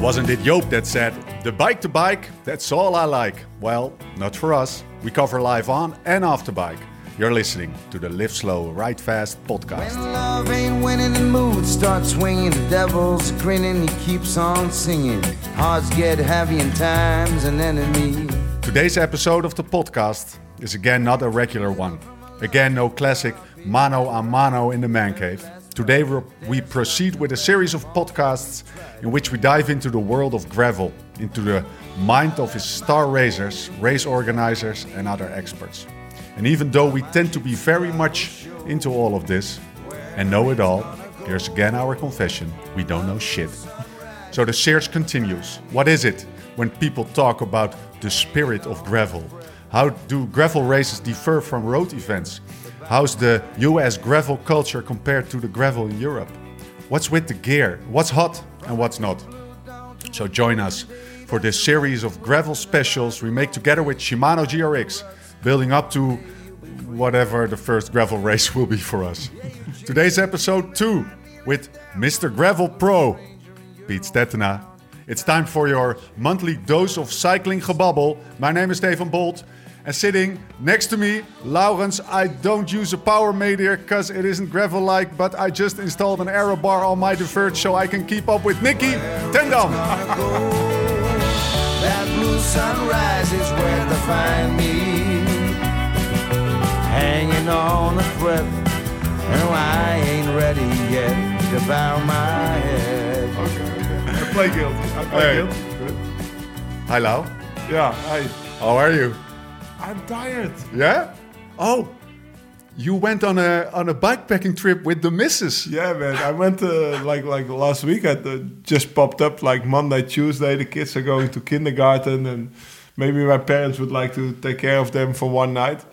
Wasn't it Joop that said, the bike to bike, that's all I like? Well, not for us. We cover live on and off the bike. You're listening to the Live Slow, Ride Fast podcast. When love ain't winning, the mood starts swinging. The devil's grinning, he keeps on singing. Hearts get heavy and time's an enemy. Today's episode of the podcast is again not a regular one. Again, no classic mano a mano in the man cave. Today we're- proceed with a series of podcasts in which we dive into the world of gravel, into the mind of his star racers, race organizers, and other experts. And even though we tend to be very much into all of this and know it all, here's again our confession we don't know shit. So the search continues. What is it when people talk about the spirit of gravel? How do gravel races differ from road events? How's the US gravel culture compared to the gravel in Europe? What's with the gear? What's hot and what's not? So join us for this series of gravel specials we make together with Shimano GRX, building up to whatever the first gravel race will be for us. Today's episode 2 with Mr. Gravel Pro, Piet Stetina. It's time for your monthly dose of cycling gebubble. My name is Stefan Bolt. And sitting next to me, Laurens, I don't use a power meter because it isn't gravel-like, but I just installed an aero bar on my Diverge so I can keep up with Nicky Tendam. That blue sunrise is where to find me. Hanging on a thread. And I ain't ready yet to bow my head. I play guilty. I play Hey. guilty. Good. Hi, Lau. Yeah, I, How are you? I'm tired. Yeah? Oh, you went on a on a bikepacking trip with the missus. Yeah, man. I went uh, like like last week. I uh, just popped up like Monday, Tuesday. The kids are going to kindergarten, and maybe my parents would like to take care of them for one night.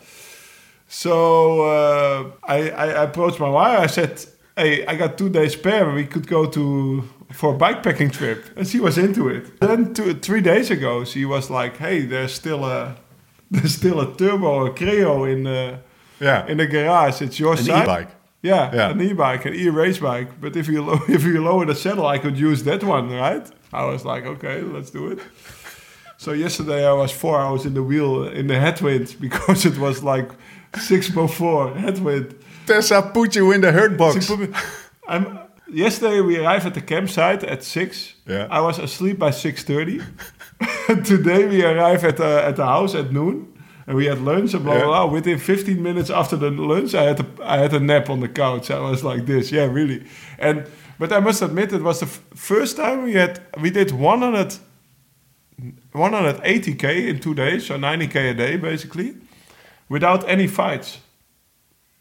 So uh, I, I approached my wife. I said, "Hey, I got two days spare. We could go to for a bikepacking trip." And she was into it. Then two, three days ago, she was like, "Hey, there's still a there's still a turbo, Creo in." Uh, Yeah. in the garage. It's your An side. e-bike. Yeah, Yeah. an e-bike, an e-race bike. But if you if you lower the saddle, I could use that one, right? I was like, okay, let's do it. So yesterday I was four hours in the wheel in the headwind because it was like six before headwind. Tessa put you in the hurt box. me- I'm, yesterday we arrived at the campsite at six. Yeah. I was asleep by six thirty. Today we arrived at the at the house at noon. And we had lunch and blah, blah blah. Within 15 minutes after the lunch, I had a, I had a nap on the couch. I was like this, yeah, really. And but I must admit, it was the first time we had we did 100 180k in two days, so 90k a day basically, without any fights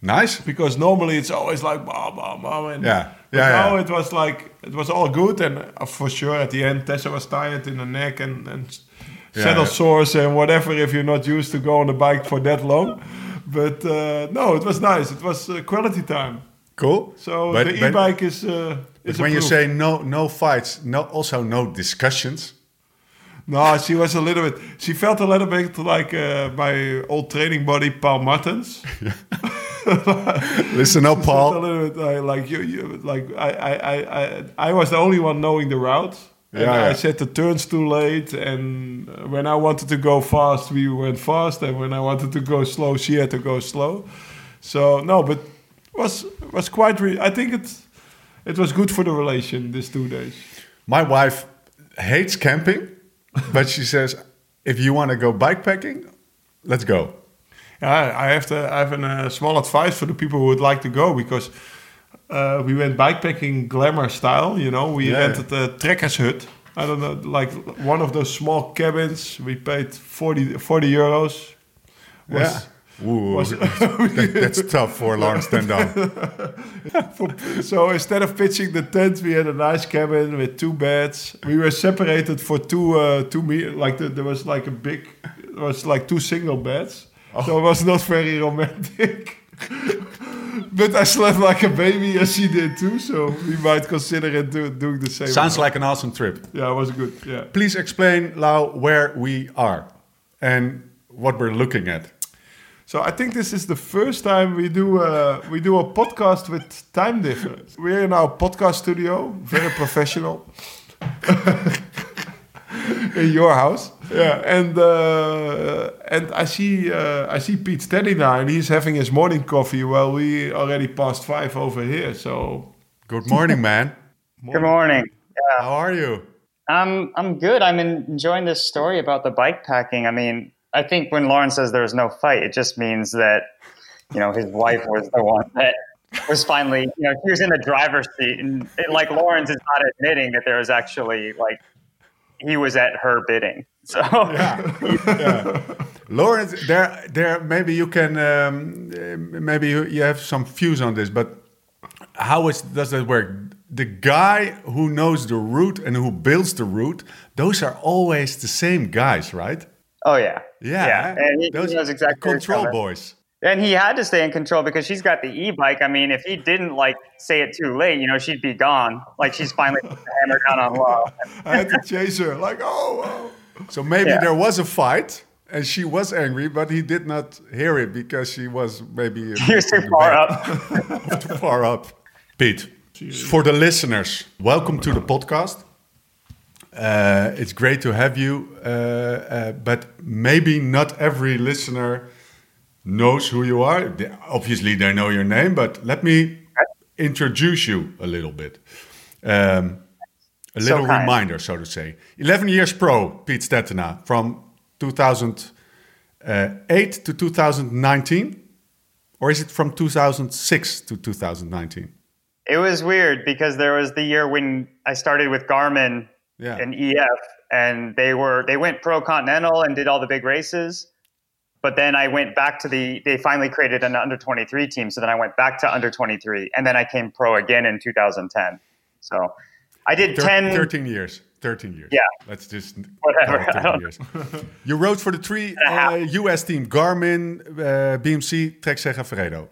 Nice. because normally it's always like bam, bam, bam. And Yeah. Yeah, now yeah. it was like it was all good, and uh, for sure at the end Tessa was tired in the neck and and Yeah, saddle yeah. sores and whatever if you're not used to go on the bike for that long. But uh, no, it was nice. It was uh, quality time. Cool. So But- the e-bike is. Uh, is when you say no, no fights, no, also no discussions. no, she was a little bit. She felt a little bit like uh, my old training buddy Paul Martens. Listen up, Paul. bit uh, like you, you like I, I, I, I, was the only one knowing the route. And Yeah, I yeah. set the turns too late, and when I wanted to go fast, we went fast, and when I wanted to go slow, she had to go slow. So no, but was was quite. Re- I think it it was good for the relation these two days. My wife hates camping, but she says if you want to go bikepacking, let's go. Yeah, I have to. I have a uh, small advice for the people who would like to go because uh, we went bikepacking glamour style. You know, we Yeah. rented a trekker's hut. I don't know, like one of those small cabins. We paid 40, 40 euros. Was, yeah. Ooh, that- that's tough for Lawrence Tendam. so instead of pitching the tent, we had a nice cabin with two beds. We were separated for two uh, two me like the, there was like a big, there was like two single beds. Oh. So it was not very romantic. but I slept like a baby as she did too. So we might consider it do, doing the same. Sounds like an awesome trip. yeah, it was good. Yeah. Please explain, Lau, where we are and what we're looking at. So I think this is the first time we do a, we do a podcast with time difference. We're in our podcast studio, very professional. in your house. Yeah. And uh, and I see uh, I see Pete Steady now, and he's having his morning coffee while we already passed five over here. So Good morning, man. Good morning. Yeah, How are you? I'm I'm good. I'm enjoying this story about the bike packing. I mean, I think when Lauren says there's no fight, it just means that you know his wife was the one that was finally you know he was in the driver's seat, and it, like Lawrence is not admitting that there was actually like he was at her bidding. So Yeah. Lawrence, there, there. Maybe you can, um, uh, maybe you, you have some views on this, but how is does that work? The guy who knows the route and who builds the route, those are always the same guys, right? oh yeah, Yeah, yeah, and he, those he knows exactly where control boys. And he had to stay in control because she's got the e-bike. I mean, if he didn't like say it too late, you know, she'd be gone. Like she's finally put the hammer down on low. I had to chase her, like, oh, oh. So maybe Yeah. there was a fight, and she was angry, but he did not hear it because she was maybe He was too far up. too far up. Pete, for the listeners, welcome to the podcast. Uh, it's great to have you, uh, uh, but maybe not every listener knows who you are. They- obviously, they know your name, but let me introduce you a little bit. Um, a little kind. reminder, so to say. 11 years pro, Pete Stetina, from 2008 to 2019? Or is it from 2006 to 2019? It was weird because there was the year when I started with Garmin Yeah. and EF, and they were they went pro continental and did all the big races. But then I went back to the. They finally created an under twenty three team, so then I went back to under twenty three, and then I came pro again in 2010. So I did Thir- 10. 13 years. 13 years. Yeah. Let's just Whatever, call it I don't- 13 years. you rode for the three uh, US team Garmin, uh, BMC, Trek Segafredo.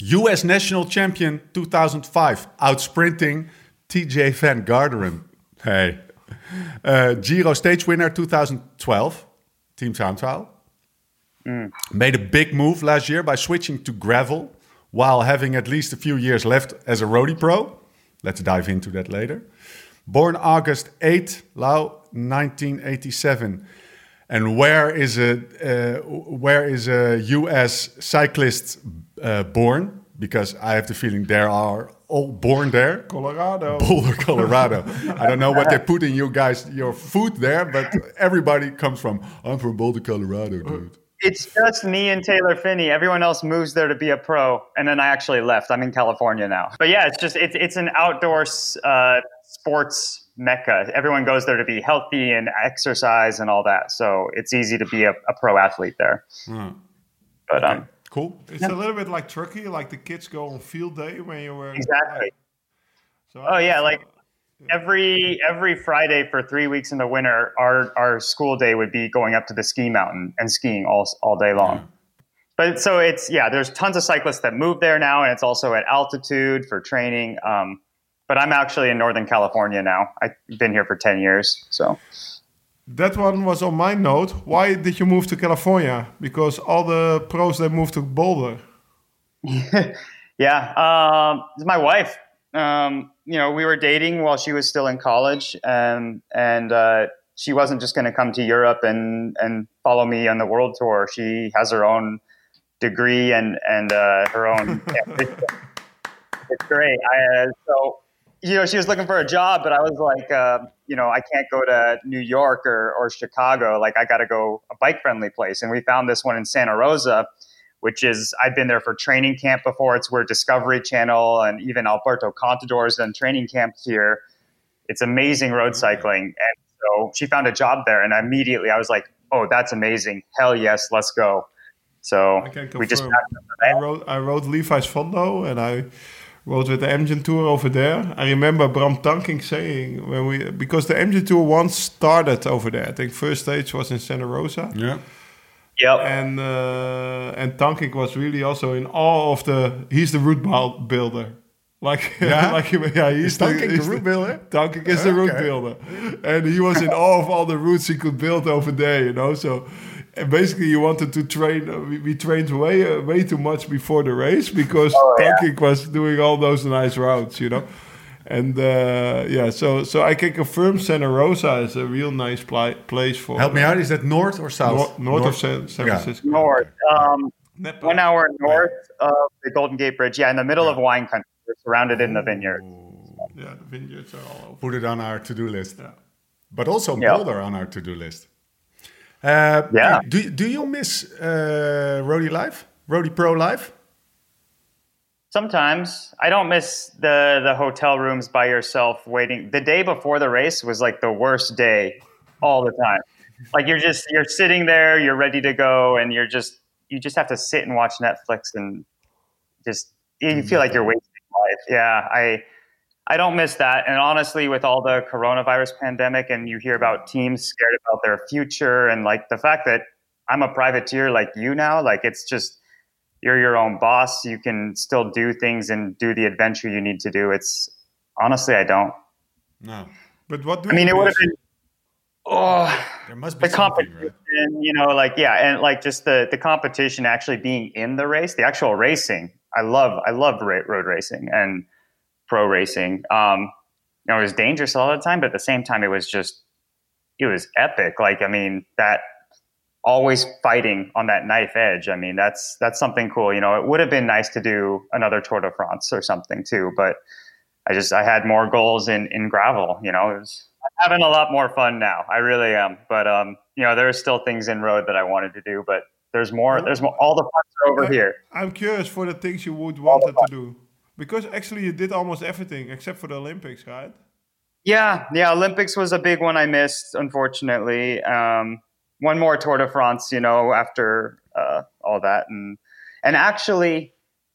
US national champion 2005, outsprinting Tejay Van Garderen. Hey. Uh, Giro stage winner 2012, Team Towntown. Made a big move last year by switching to gravel while having at least a few years left as a roadie pro. Let's dive into that later. Born August 8, Lau, 1987. And where is a uh, where is a U.S. cyclist uh, born? Because I have the feeling there are all born there. Colorado. Boulder, Colorado. I don't know what they put in you guys your food there, but everybody comes from. I'm from Boulder, Colorado, dude. It's just me and Taylor Phinney. Everyone else moves there to be a pro, and then I actually left. I'm in California now. But yeah, it's just it's it's an outdoor uh, sports mecca. Everyone goes there to be healthy and exercise and all that. So it's easy to be a, a pro athlete there. But um, Cool. It's a little bit like Turkey. like the kids go on field day when you were exactly. So Oh yeah, like every every Friday for three weeks in the winter, our our school day would be going up to the ski mountain and skiing all all day long. But so it's yeah, there's tons of cyclists that move there now, and it's also at altitude for training. Um, but I'm actually in Northern California now. I've been here for ten years, so That one was on my note. Why did you move to California? Because all the pros they moved to Boulder. yeah. Um, it's my wife. Um, you know, we were dating while she was still in college, and and uh, she wasn't just going to come to Europe and and follow me on the world tour. She has her own degree and and uh, her own. it's great. I, uh, so you know, she was looking for a job, but I was like, uh, you know, I can't go to New York or, or Chicago. Like, I got to go a bike friendly place. And we found this one in Santa Rosa, which is, I've been there for training camp before. It's where Discovery Channel and even Alberto Contador's done training camps here. It's amazing road mm. cycling. And so she found a job there. And immediately I was like, oh, that's amazing. Hell yes, let's go. So I can we just confirm. packed up the I van. rode, I rode Levi's Fondo and I rode with the Amgen Tour over there. I remember Bram Tankink saying when we because the Amgen Tour once started over there. I think first stage was in Santa Rosa. Yeah. Yep. And uh, and Tankink was really also in awe of the he's the root builder. Like Yeah? like yeah, he's Tankink the he's route builder? Tankink is the root builder, and he was in awe of all the routes he could build over there. You know, so and basically he wanted to train. uh, We, we trained way uh, way too much before the race because Oh, yeah. Was doing all those nice routes. You know. And uh, yeah, so so I can confirm Santa Rosa is a real nice pli- place for. Help me out. Is that north or south? North, north, of San, San Yeah. Francisco. North, um, one hour north of the Golden Gate Bridge. Yeah, in the middle of wine country. We're surrounded in the vineyard. Yeah, the vineyards are all over. Put it on our to-do list. Yeah. But also Yeah. Boulder on our to-do list. Uh, Yeah. Do, do you miss uh, Roadie Life? Roadie Pro Life? Sometimes I don't miss the the hotel rooms by yourself waiting. The day before the race was like the worst day all the time. Like you're just you're sitting there, you're ready to go, and you're just you just have to sit and watch Netflix and just you feel like you're wasting life. Yeah, I I don't miss that. And honestly, with all the coronavirus pandemic, and you hear about teams scared about their future, and like the fact that I'm a privateer like you now, like it's just you're your own boss. You can still do things and do the adventure you need to do. It's honestly, I don't. No. But what do I mean, it would have been. Oh, There must be the competition, right? you know, like yeah, and like just the the competition actually being in the race, the actual racing. I love I love road racing and pro racing. Um, you know, it was dangerous a lot of the time, but at the same time, it was just it was epic. Like I mean, that always fighting on that knife edge. I mean, that's that's something cool. You know, it would have been nice to do another Tour de France or something too, but I just I had more goals in in gravel. You know, it was I'm having a lot more fun now. I really am. But um, you know, there are still things in road that I wanted to do, but there's more. There's more. All the fun's are over Uh, here. I'm curious for the things you would wanted to do. Because actually you did almost everything except for the Olympics, right? Yeah, yeah. Olympics was a big one I missed, unfortunately. Um, one more Tour de France, you know, after uh, all that, and and actually,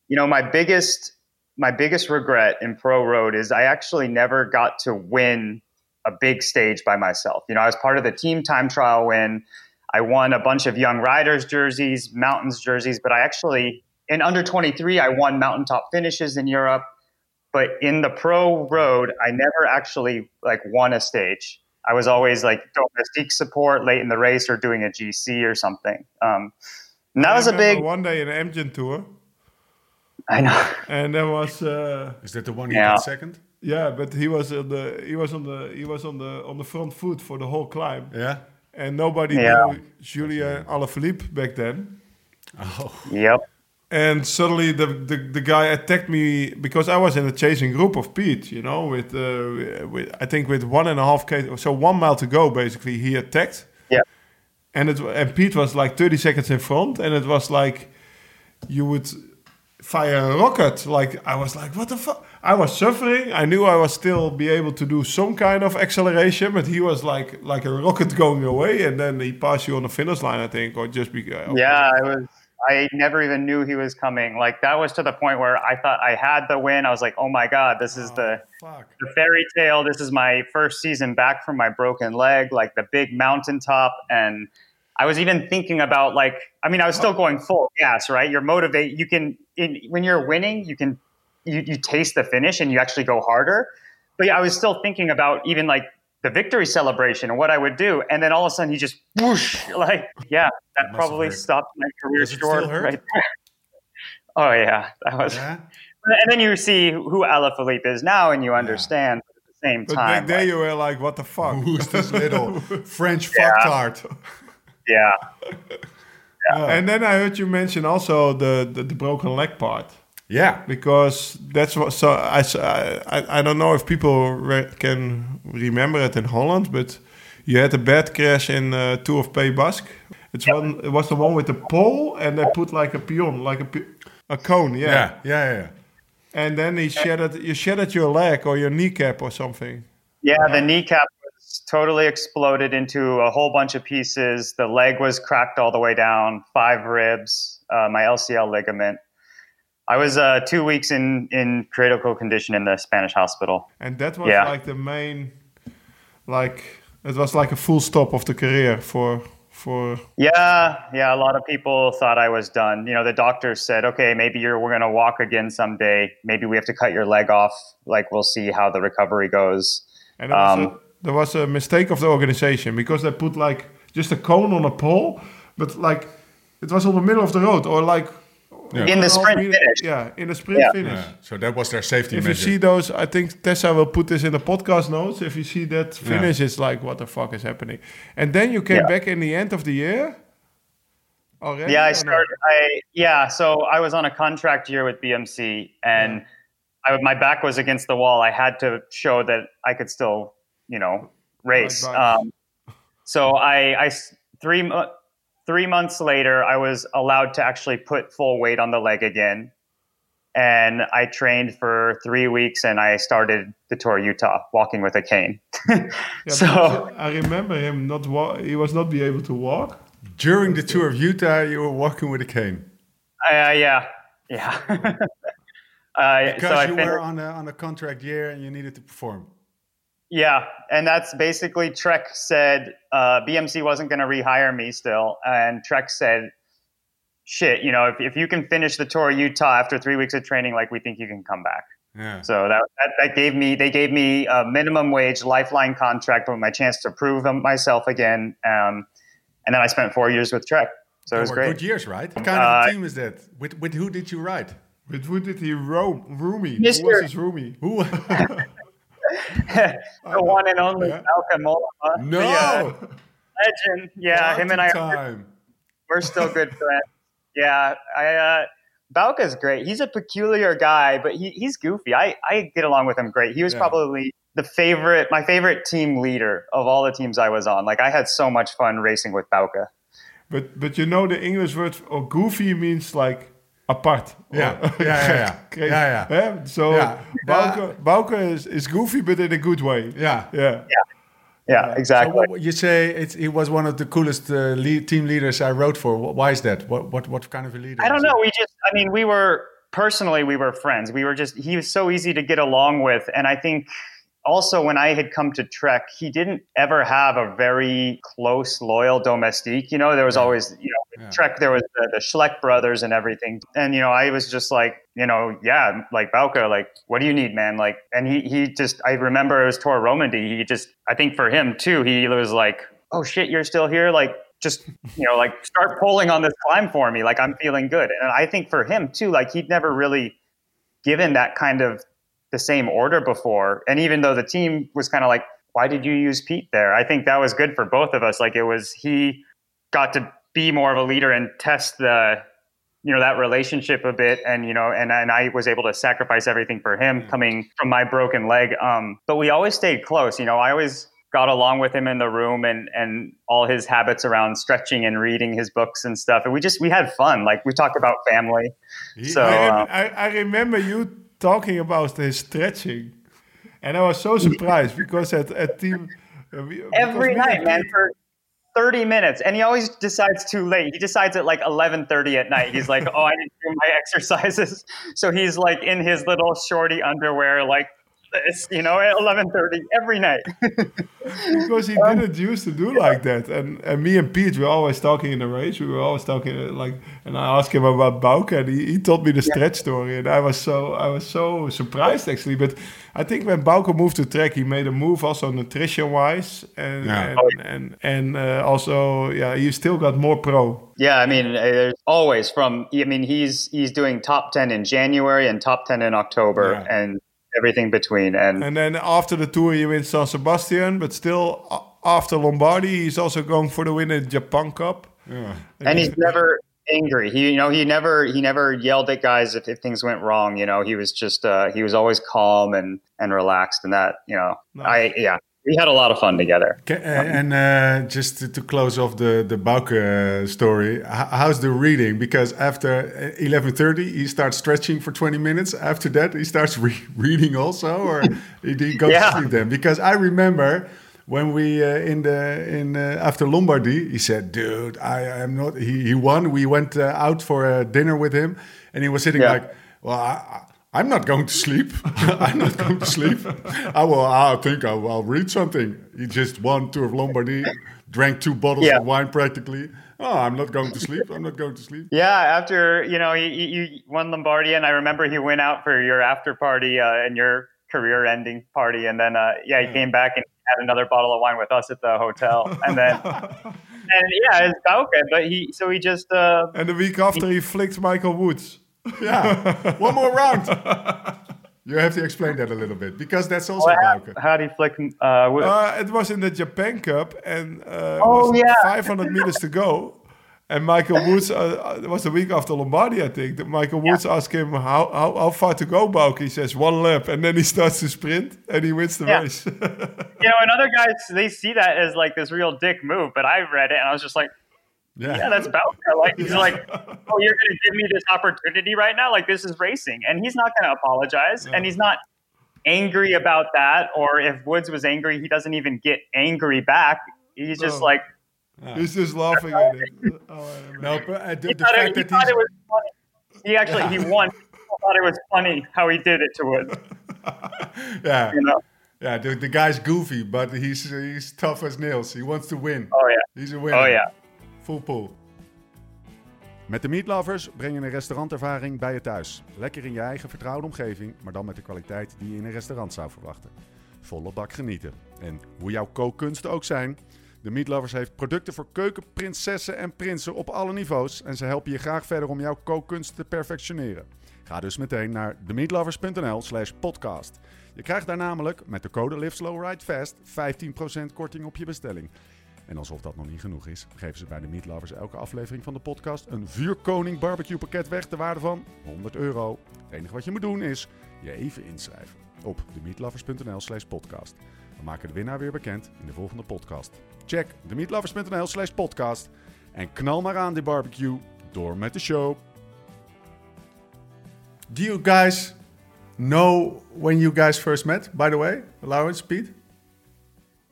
you know, my biggest my biggest regret in pro road is I actually never got to win a big stage by myself. You know, I was part of the team time trial win. I won a bunch of young riders jerseys, mountains jerseys, but I actually in under 23 I won mountaintop finishes in Europe but in the pro road i never actually like won a stage i was always like domestic support late in the race or doing a gc or something um, and that I was a big one day in Amgen tour, i know and there was uh, Is that the one you Yeah. got second? yeah, but he was on the he was on the he was on the on the front foot for the whole climb, Yeah. and nobody Yeah. knew Julien Alaphilippe back then. Oh. yep And suddenly the, the the guy attacked me because I was in a chasing group of Pete, you know, with uh, with I think with one and a half k, so one mile to go. Basically, he attacked, yeah and it and Pete was like thirty seconds in front, and it was like you would fire a rocket. Like I was like, what the fuck? I was suffering. I knew I was still be able to do some kind of acceleration, but he was like like a rocket going away, and then he passed you on the finish line, I think, or just be uh, yeah i was i never even knew he was coming like that was to the point where i thought i had the win i was like oh my god this is oh, the the fairy tale. This is my first season back from my broken leg, like the big mountaintop. And I was even thinking about like, I mean, I was still oh. going full gas, right? You're motivated. You can, in, when you're winning, you can, you, you taste the finish and you actually go harder. But yeah, I was still thinking about even like the victory celebration and what I would do. And then all of a sudden he just whoosh, like, yeah, that have probably stopped my career Does short right there. Oh yeah, that was. Yeah. And then you see who Alaphilippe is now, and you understand. But at the same But time, back there, like, you were like, what the fuck? Who's this little French Yeah. fucktard? yeah, And then I heard you mention also the, the, the broken leg part. Yeah. because that's what so I, I, I don't know if people re- can remember it in Holland but you had a bad crash in uh, Tour of Pays Basque it's one it was the one with the pole and they put like a pion like a, pi- a cone yeah. Yeah. Yeah. Yeah. and then he shattered you shattered your leg or your kneecap or something yeah. The kneecap was totally exploded into a whole bunch of pieces. The leg was cracked all the way down. Five ribs. Uh, my LCL ligament. I was uh, two weeks in in critical condition in the Spanish hospital. and that was Yeah. like the main like it was like a full stop of the career for for Yeah, yeah. A lot of people thought I was done. You know, the doctors said, "Okay, maybe you're we're going to walk again someday. Maybe we have to cut your leg off. Like we'll see how the recovery goes." And there was, Um, a, there was a mistake of the organization because they put like just a cone on a pole, but like it was on the middle of the road, or like Yeah. In the Half sprint minute- finish. Yeah, in the sprint Yeah. finish. Yeah, so that was their safety If you see those, I think Tessa will put this in the podcast notes. If you see that finish, it's like, what the fuck is happening? And then you came Yeah. back in the end of the year. Already? Yeah, I or no? started. I yeah. So I was on a contract year with BMC, and I, my back was against the wall. I had to show that I could still, you know, race. bikes. Um, so I, I s- three mo- three months later, I was allowed to actually put full weight on the leg again, and I trained for three weeks, and I started the tour of Utah walking with a cane. Yeah, so I remember him not. Wa- he was not be able to walk. During the tour of Utah, you were walking with a cane. uh, yeah, yeah. uh, Because so I you fin- were on a, on a contract year and you needed to perform. Yeah, and that's basically Trek said uh, BMC wasn't going to rehire me still, and Trek said, "Shit, you know, if, if you can finish the tour of Utah after three weeks of training, like we think you can come back." Yeah. So that, that that gave me they gave me a minimum wage lifeline contract with my chance to prove myself again, um, and then I spent four years with Trek, so it was great. good years, right? What kind of Uh, a team is that? With, with who did you ride? With who did he roam? Roomie. Who was his roomie? Who? the one and only Yeah. Malcolm no! the, uh, legend. Yeah, him and I. Time. We're still good friends. Yeah, I uh Bauke's great. He's a peculiar guy, but he, he's goofy. I, I get along with him great. He was Yeah. probably the favorite my favorite team leader of all the teams I was on. Like I had so much fun racing with Bauka. But but you know the English word for goofy means like apart. Yeah. Or- Yeah, yeah, yeah. Okay. Yeah, yeah. Eh? So Yeah. Bauke, Bauke is, is goofy, but in a good way. Yeah. Yeah. Yeah, So exactly. what, what you say it's, he was one of the coolest uh, lead, team leaders I wrote for. Why is that? What what what kind of a leader? I don't know. he? We just, I mean, we were personally, we were friends. We were just, he was so easy to get along with. And I think also when I had come to Trek, he didn't ever have a very close, loyal domestique. You know, there was always, you know, Yeah. Trek, there was the, the Schleck brothers and everything. And, you know, I was just like, you know, yeah, like Bauke, like, what do you need, man? Like, and he, he just, I remember it was Tor Romandy. He just, I think for him too, he was like, oh shit, you're still here. Like, just you know like start pulling on this climb for me like i'm feeling good and i think for him too like he'd never really given that kind of the same order before. And even though the team was kind of like why did you use pete there? I think that was good for both of us. Like it was he got to be more of a leader and test the you know that relationship a bit and you know and, and i was able to sacrifice everything for him coming from my broken leg. Um but we always stayed close you know i always got along with him in the room and and all his habits around stretching and reading his books and stuff. And we just we had fun. Like we talked about family. So I, uh, I, I remember you talking about his stretching, and I was so surprised because at at team uh, we- every night man for 30 minutes. And he always decides too late. He decides at like 11.30 at night. He's like oh i didn't do my exercises. So he's like in his little shorty underwear like this you know at 11.30 every night because he didn't used to do like that. And, and me and Pete were always talking in the race. We were always talking uh, like, and I asked him about Bauke, and he, he told me the stretch story, and I was so I was so surprised actually. But I think when Bauke moved to Trek, he made a move also nutrition wise, and Yeah. and and, and uh, also yeah, he still got more pro. Yeah, I mean, uh, there's always from. I mean, he's he's doing top ten in January and top ten in October Yeah. and everything between. And, And then after the tour, he wins San Sebastian, but still after Lombardy, he's also going for the win in Japan Cup. Yeah. and he's never angry. He, you know, he never he never yelled at guys if, if things went wrong. You know, he was just uh, he was always calm and and relaxed. And that, you know, I yeah, we had a lot of fun together. Okay, uh, and uh, just to, to close off the the Bauke uh, story, how's the reading? Because after uh, eleven thirty, he starts stretching for twenty minutes. After that, he starts re reading also, or he, goes Yeah. to sleep then. Because I remember when we uh, in the in uh, after Lombardy, he said, "Dude, I am not." He, he won. We went uh, out for a dinner with him, and he was sitting Yeah. like, "Well, I- I'm not going to sleep. I'm not going to sleep. I will. I think I'll, I'll read something." He just won Tour of Lombardy, drank two bottles Yeah. of wine practically. Oh, I'm not going to sleep. I'm not going to sleep. Yeah, after you know, you, you won Lombardia, and I remember he went out for your after party uh, and your career-ending party, and then uh, yeah, he came back and had another bottle of wine with us at the hotel, and then and yeah, it's okay. But he so he just uh, And the week after, he flicked Michael Woods. Yeah, one more round. You have to explain that a little bit because that's also how, Bauke. how did he flick? Uh, Uh, it was in the Japan Cup, and uh, Oh, was yeah. 500 meters to go. And Michael Woods, uh, uh, it was the week after Lombardy, I think. That Michael Woods asked him how, how how far to go, Bauke. He says one lap, and then he starts to sprint, and he wins the Yeah. race. you know, and other guys they see that as like this real dick move, but I read it and I was just like, Yeah, yeah, that's Bauke. Like he's like, oh, you're going to give me this opportunity right now? Like this is racing, and he's not going to apologize, and he's not angry about that. Or if Woods was angry, he doesn't even get angry back. He's just No. like, He's just laughing at it. Oh, no, but uh, the, he the thought, it, he that thought he's it was funny. He actually he won. People thought it was funny how he did it to Woods. yeah, You know? yeah, the, the guy's goofy, but he's he's tough as nails. He wants to win. Oh yeah. He's a winner. Oh yeah. Met de Meat Lovers breng je een restaurantervaring bij je thuis. Lekker in je eigen vertrouwde omgeving, maar dan met de kwaliteit die je in een restaurant zou verwachten. Volle bak genieten. En hoe jouw kookkunsten ook zijn, de Meat Lovers heeft producten voor keukenprinsessen en prinsen op alle niveaus. En ze helpen je graag verder om jouw kookkunsten te perfectioneren. Ga dus meteen naar themeatlovers.nl slash podcast. Je krijgt daar namelijk met de code Live Slow Ride Fast 15% korting op je bestelling. En alsof dat nog niet genoeg is, geven ze bij de Meat Lovers elke aflevering van de podcast een vuurkoning barbecue pakket weg ter waarde van 100 euro. Het enige wat je moet doen is je even inschrijven op themeatlovers.nl slash podcast. We maken de winnaar weer bekend in de volgende podcast. Check themeatlovers.nl slash podcast en knal maar aan die barbecue. Door met de show. Do you guys know when you guys first met, by the way? Lawrence, Pete?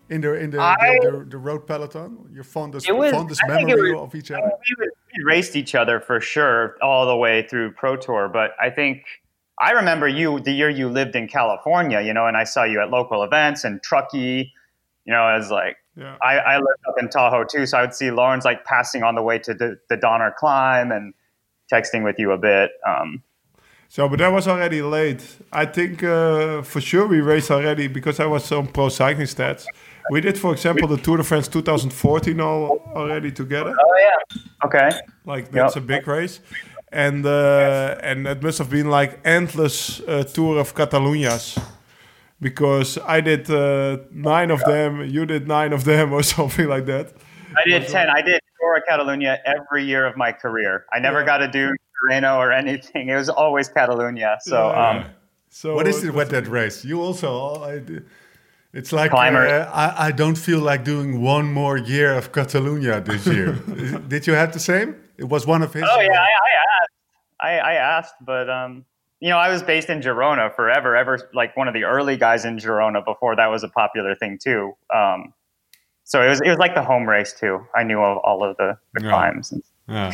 In the in the, I- the, the, the road peloton, your fondest was- fondest memory was- of each other. we, we raced each other for sure all the way through Pro Tour, but I think I remember you the year you lived in California, you know, and I saw you at local events and Truckee, you know, as like Yeah. I, I lived up in Tahoe too, so I would see Lawrence like passing on the way to the, the Donner climb and texting with you a bit. Um, So, but that was already late. I think uh, for sure we raced already because I was on Pro Cycling Stats. We did, for example, the Tour de France 2014 all already together. oh yeah, okay, Like that's Yep. a big race, and uh, and it must have been like endless uh, Tour of Cataluñas, because I did uh, nine of them, you did nine of them, or something like that. I did ten. I did Tour of Catalunya every year of my career. I never Yeah. got to do Reno or anything. It was always Catalonia. So. Yeah. Um, So What is it with that race? You also, I, it's like Climber. uh, I, I don't feel like doing one more year of Catalonia this year. Did you have the same? It was one of his. Oh yeah, I, I asked. I, I asked, but um, you know, I was based in Girona forever, ever like one of the early guys in Girona before that was a popular thing too. Um, so it was it was like the home race too. I knew of all of the, the Yeah. climbs. And, Ah,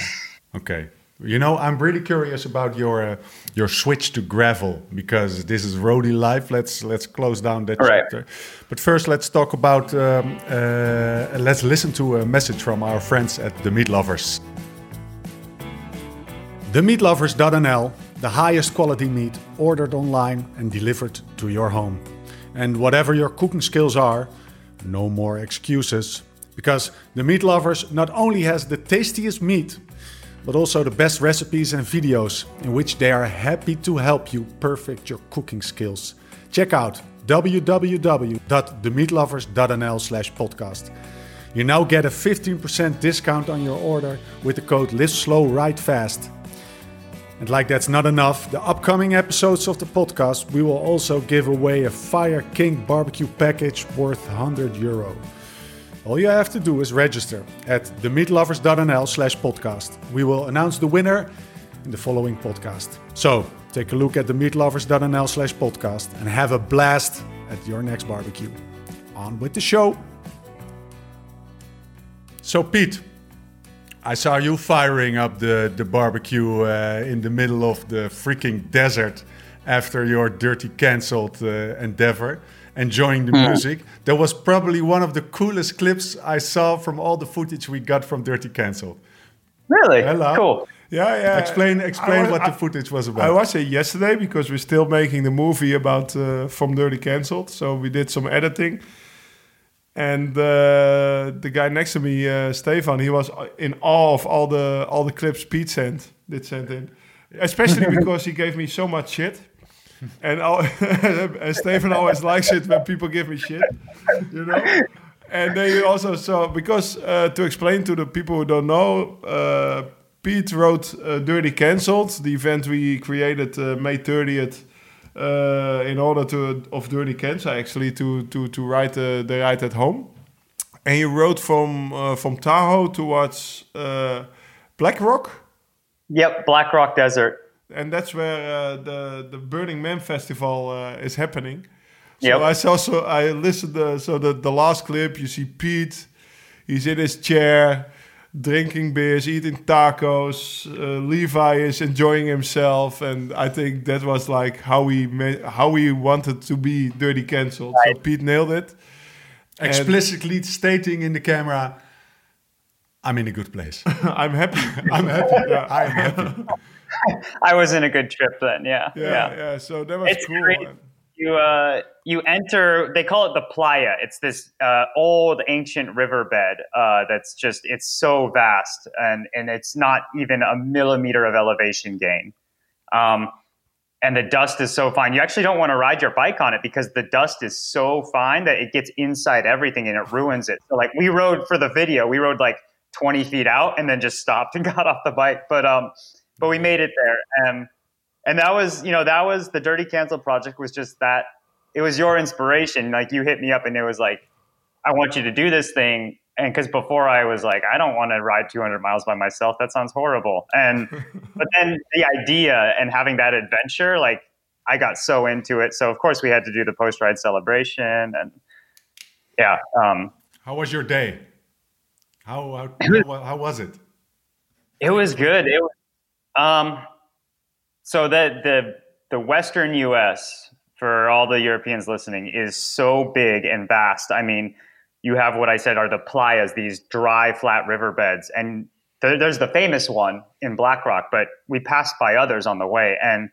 okay. You know, I'm really curious about your uh, your switch to gravel because this is roadie life. Let's let's close down that chapter. But first, let's talk about. Um, uh, let's listen to a message from our friends at the Meat Lovers. The TheMeatLovers.nl, the highest quality meat ordered online and delivered to your home. And whatever your cooking skills are, no more excuses. Because The Meat Lovers not only has the tastiest meat, but also the best recipes and videos in which they are happy to help you perfect your cooking skills. Check out www.themeatlovers.nl slash podcast. You now get a 15% discount on your order with the code Live Slow Ride Fast. And like that's not enough, the upcoming episodes of the podcast, we will also give away a Fire King barbecue package worth 100 euro. All you have to do is register at themeatlovers.nl slash podcast. We will announce the winner in the following podcast. So take a look at themeatlovers.nl slash podcast and have a blast at your next barbecue. On with the show. So Pete, I saw you firing up the, the barbecue uh, in the middle of the freaking desert after your dirty cancelled uh, endeavor, enjoying the music. That was probably one of the coolest clips I saw from all the footage we got from Dirty Cancelled. really Hello. cool. Yeah, yeah. Explain explain was- what the footage was about. I about. watched it yesterday because we're still making the movie about uh, from Dirty Cancelled. So we did some editing, and uh, the guy next to me, uh, Stefan, he was in awe of all the all the clips Pete sent did send in, especially because he gave me so much shit. And, and Stefan always likes it when people give me shit, you know. And then you also saw because uh, to explain to the people who don't know, uh, Pete wrote uh, Dirty Cancelled, the event we created uh, May 30th uh, in order to of Dirty Kanza actually to to to write the, the ride at home. And you wrote from uh, from Tahoe towards uh, Black Rock. Yep, Black Rock Desert. And that's where uh, the the Burning Man festival uh, is happening. So Yep. I saw so I listened uh, so the the last clip you see Pete, he's in his chair, drinking beers, eating tacos. Uh, Levi is enjoying himself, and I think that was like how we made, how we wanted to be dirty cancelled. So Pete nailed it. And Explicitly stating in the camera, I'm in a good place. I'm happy. I'm happy. I'm happy. I was in a good trip then. Yeah, yeah, yeah, So that was It's cool. You uh, you enter. They call it the playa. It's this uh, old ancient riverbed uh, that's just it's so vast and and it's not even a millimeter of elevation gain. Um, and the dust is so fine. You actually don't want to ride your bike on it because the dust is so fine that it gets inside everything and it ruins it. So like we rode for the video, we rode like 20 feet out and then just stopped and got off the bike. But um, but we made it there. Um, and that was you know that was the dirty cancel project was just that it was your inspiration like you hit me up and it was like i want you to do this thing and because before i was like i don't want to ride 200 miles by myself that sounds horrible and but then the idea and having that adventure like i got so into it so of course we had to do the post ride celebration and yeah um, How was your day? How how, how, how was it? It was good. It was, um, so the the the Western U.S. for all the Europeans listening is so big and vast. I mean, you have what I said are the playas, these dry, flat riverbeds, and there, there's the famous one in Black Rock, but we passed by others on the way, and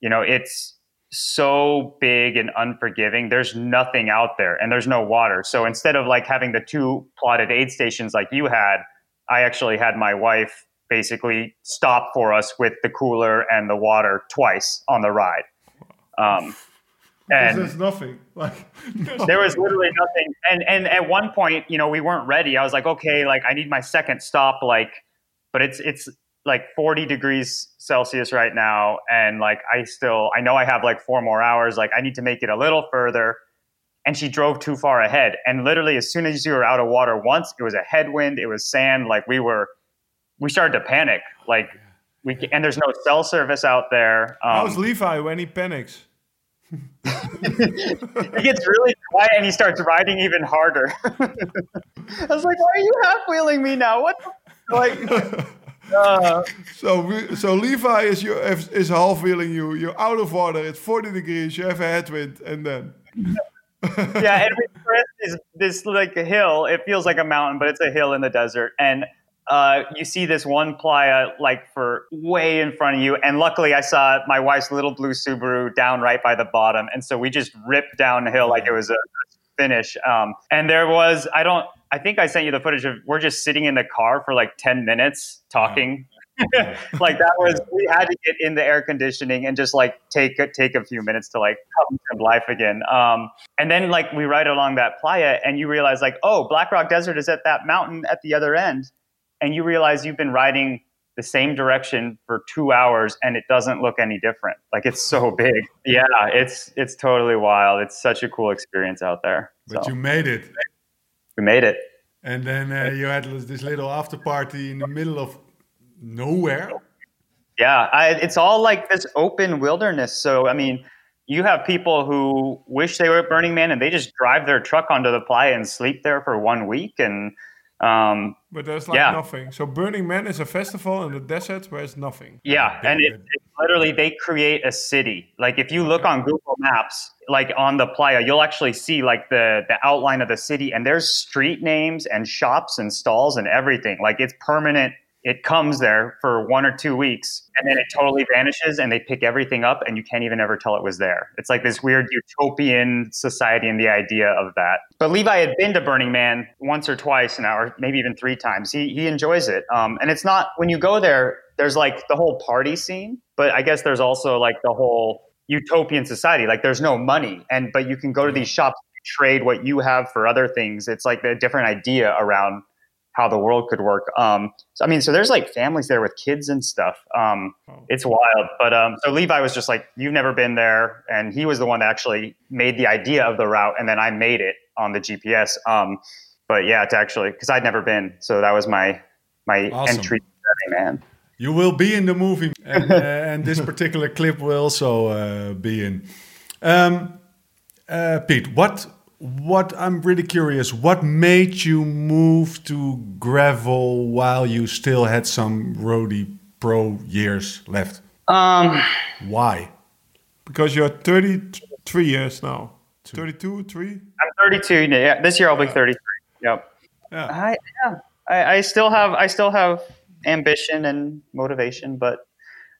you know it's so big and unforgiving. There's nothing out there, and there's no water. So instead of like having the two plotted aid stations like you had, I actually had my wife basically stop for us with the cooler and the water twice on the ride. Um, and there's nothing. Like there was literally nothing. And and at one point, you know, we weren't ready. I was like, okay, like I need my second stop, like, but it's it's like 40 degrees Celsius right now, and like I still I know I have like four more hours. Like I need to make it a little further. And she drove too far ahead. And literally, as soon as you were out of water once, it was a headwind, it was sand. Like we were, we started to panic. Like we and there's no cell service out there. Um, how's Levi when he panics? he gets really quiet and he starts riding even harder. I was like, "Why are you half wheeling me now? What?" The, like, uh, So so Levi is you is half wheeling you. You're out of water. It's 40 degrees. You have a headwind, and then yeah, and we crest this like a hill. It feels like a mountain, but it's a hill in the desert, and uh, you see this one playa like for way in front of you. And luckily, I saw my wife's little blue Subaru down right by the bottom, and so we just ripped downhill like it was a finish. Um, and there was I don't I think I sent you the footage of we're just sitting in the car for like ten minutes talking. like that was we had to get in the air conditioning and just like take a, take a few minutes to like come to life again. Um, and then like we ride along that playa and you realize like oh Black Rock Desert is at that mountain at the other end, and you realize you've been riding the same direction for two hours and it doesn't look any different. Like it's so big. Yeah, it's it's totally wild. It's such a cool experience out there. But So, you made it. we made it. And then uh, you had this little after party in the middle of nowhere. Yeah, I, it's all like this open wilderness. So, I mean, you have people who wish they were at Burning Man and they just drive their truck onto the playa and sleep there for one week. And um, but there's like Yeah. nothing. So Burning Man is a festival in the desert where it's nothing. yeah, and it, it literally they create a city. Like if you look on Google Maps, like on the playa, you'll actually see like the the outline of the city, and there's street names and shops and stalls and everything. Like it's permanent it comes there for one or two weeks and then it totally vanishes and they pick everything up and you can't even ever tell it was there. It's like this weird utopian society and the idea of that. But Levi had been to Burning Man once or twice now, or maybe even three times. He, he enjoys it. Um, and it's not, when you go there, there's like the whole party scene, but I guess there's also like the whole utopian society. Like there's no money and, but you can go to these shops, trade what you have for other things. It's like a different idea around how the world could work. Um, so, I mean, so there's like families there with kids and stuff. Um, it's wild. But um, so Levi was just like, you've never been there. And he was the one that actually made the idea of the route. And then I made it on the GPS. Um, but yeah, it's actually, because I'd never been. So that was my, my Awesome. entry, man. You will be in the movie, and, uh, and this particular clip will also uh, be in. Um, uh, Pete, what what I'm really curious, what made you move to gravel while you still had some roadie pro years left? Um, Why? Because you're 33 years now. 32, 3? I'm 32. Yeah, this year I'll be 33. Yep. Yeah. I, yeah, I, I still have I still have ambition and motivation, but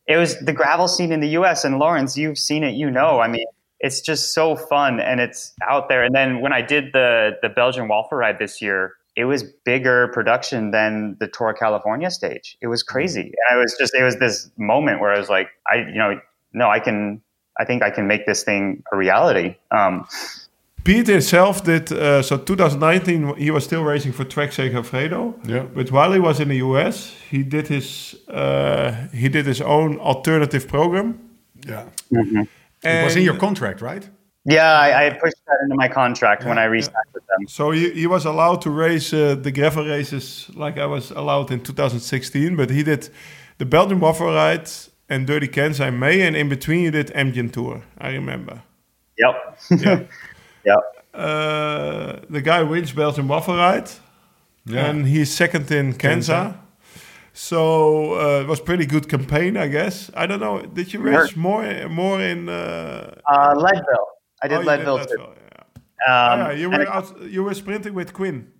it was the gravel scene in the U.S. and Lawrence, you've seen it, you know. I mean, it's just so fun and it's out there. And then when I did the the Belgian Waffle Ride this year, it was bigger production than the Tour of California stage. It was crazy, and I was just it was this moment where I was like, I you know, no, I can. I think I can make this thing a reality. Um, Pete himself did uh, so 2019 he was still racing for Trek Segafredo. Yeah. But while he was in the US, he did his uh, he did his own alternative program. Yeah, And it was in your contract, right? yeah, I, I pushed that into my contract when I re-signed with them. So he, he was allowed to race uh, the gravel races like I was allowed in 2016, but he did the Belgian Waffle Ride and Dirty Kanza in May, and in between you did Amgen Tour. I remember. Yep. Yeah. yep. Uh, the guy wins Belgian Waffle Ride, Yeah. and he's second in Kansas. So uh, it was pretty good campaign, I guess. I don't know. Did you race more more in? Uh, Uh, Leadville. I did oh, Leadville too. Leadville, yeah. Um, Ah, yeah, you were out, you were sprinting with Quinn.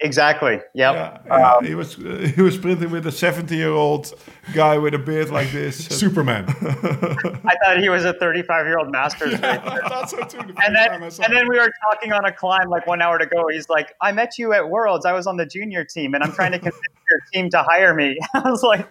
Exactly. Yep. Yeah, yeah. Um, he was uh, he was sprinting with a 70 year old guy with a beard like this. Superman. I thought he was a 35 year old masters racer. I thought so too. the And then, time I saw and then we were talking on a climb like one hour to go. He's like, I met you at Worlds. I was on the junior team and I'm trying to convince your team to hire me. I was like,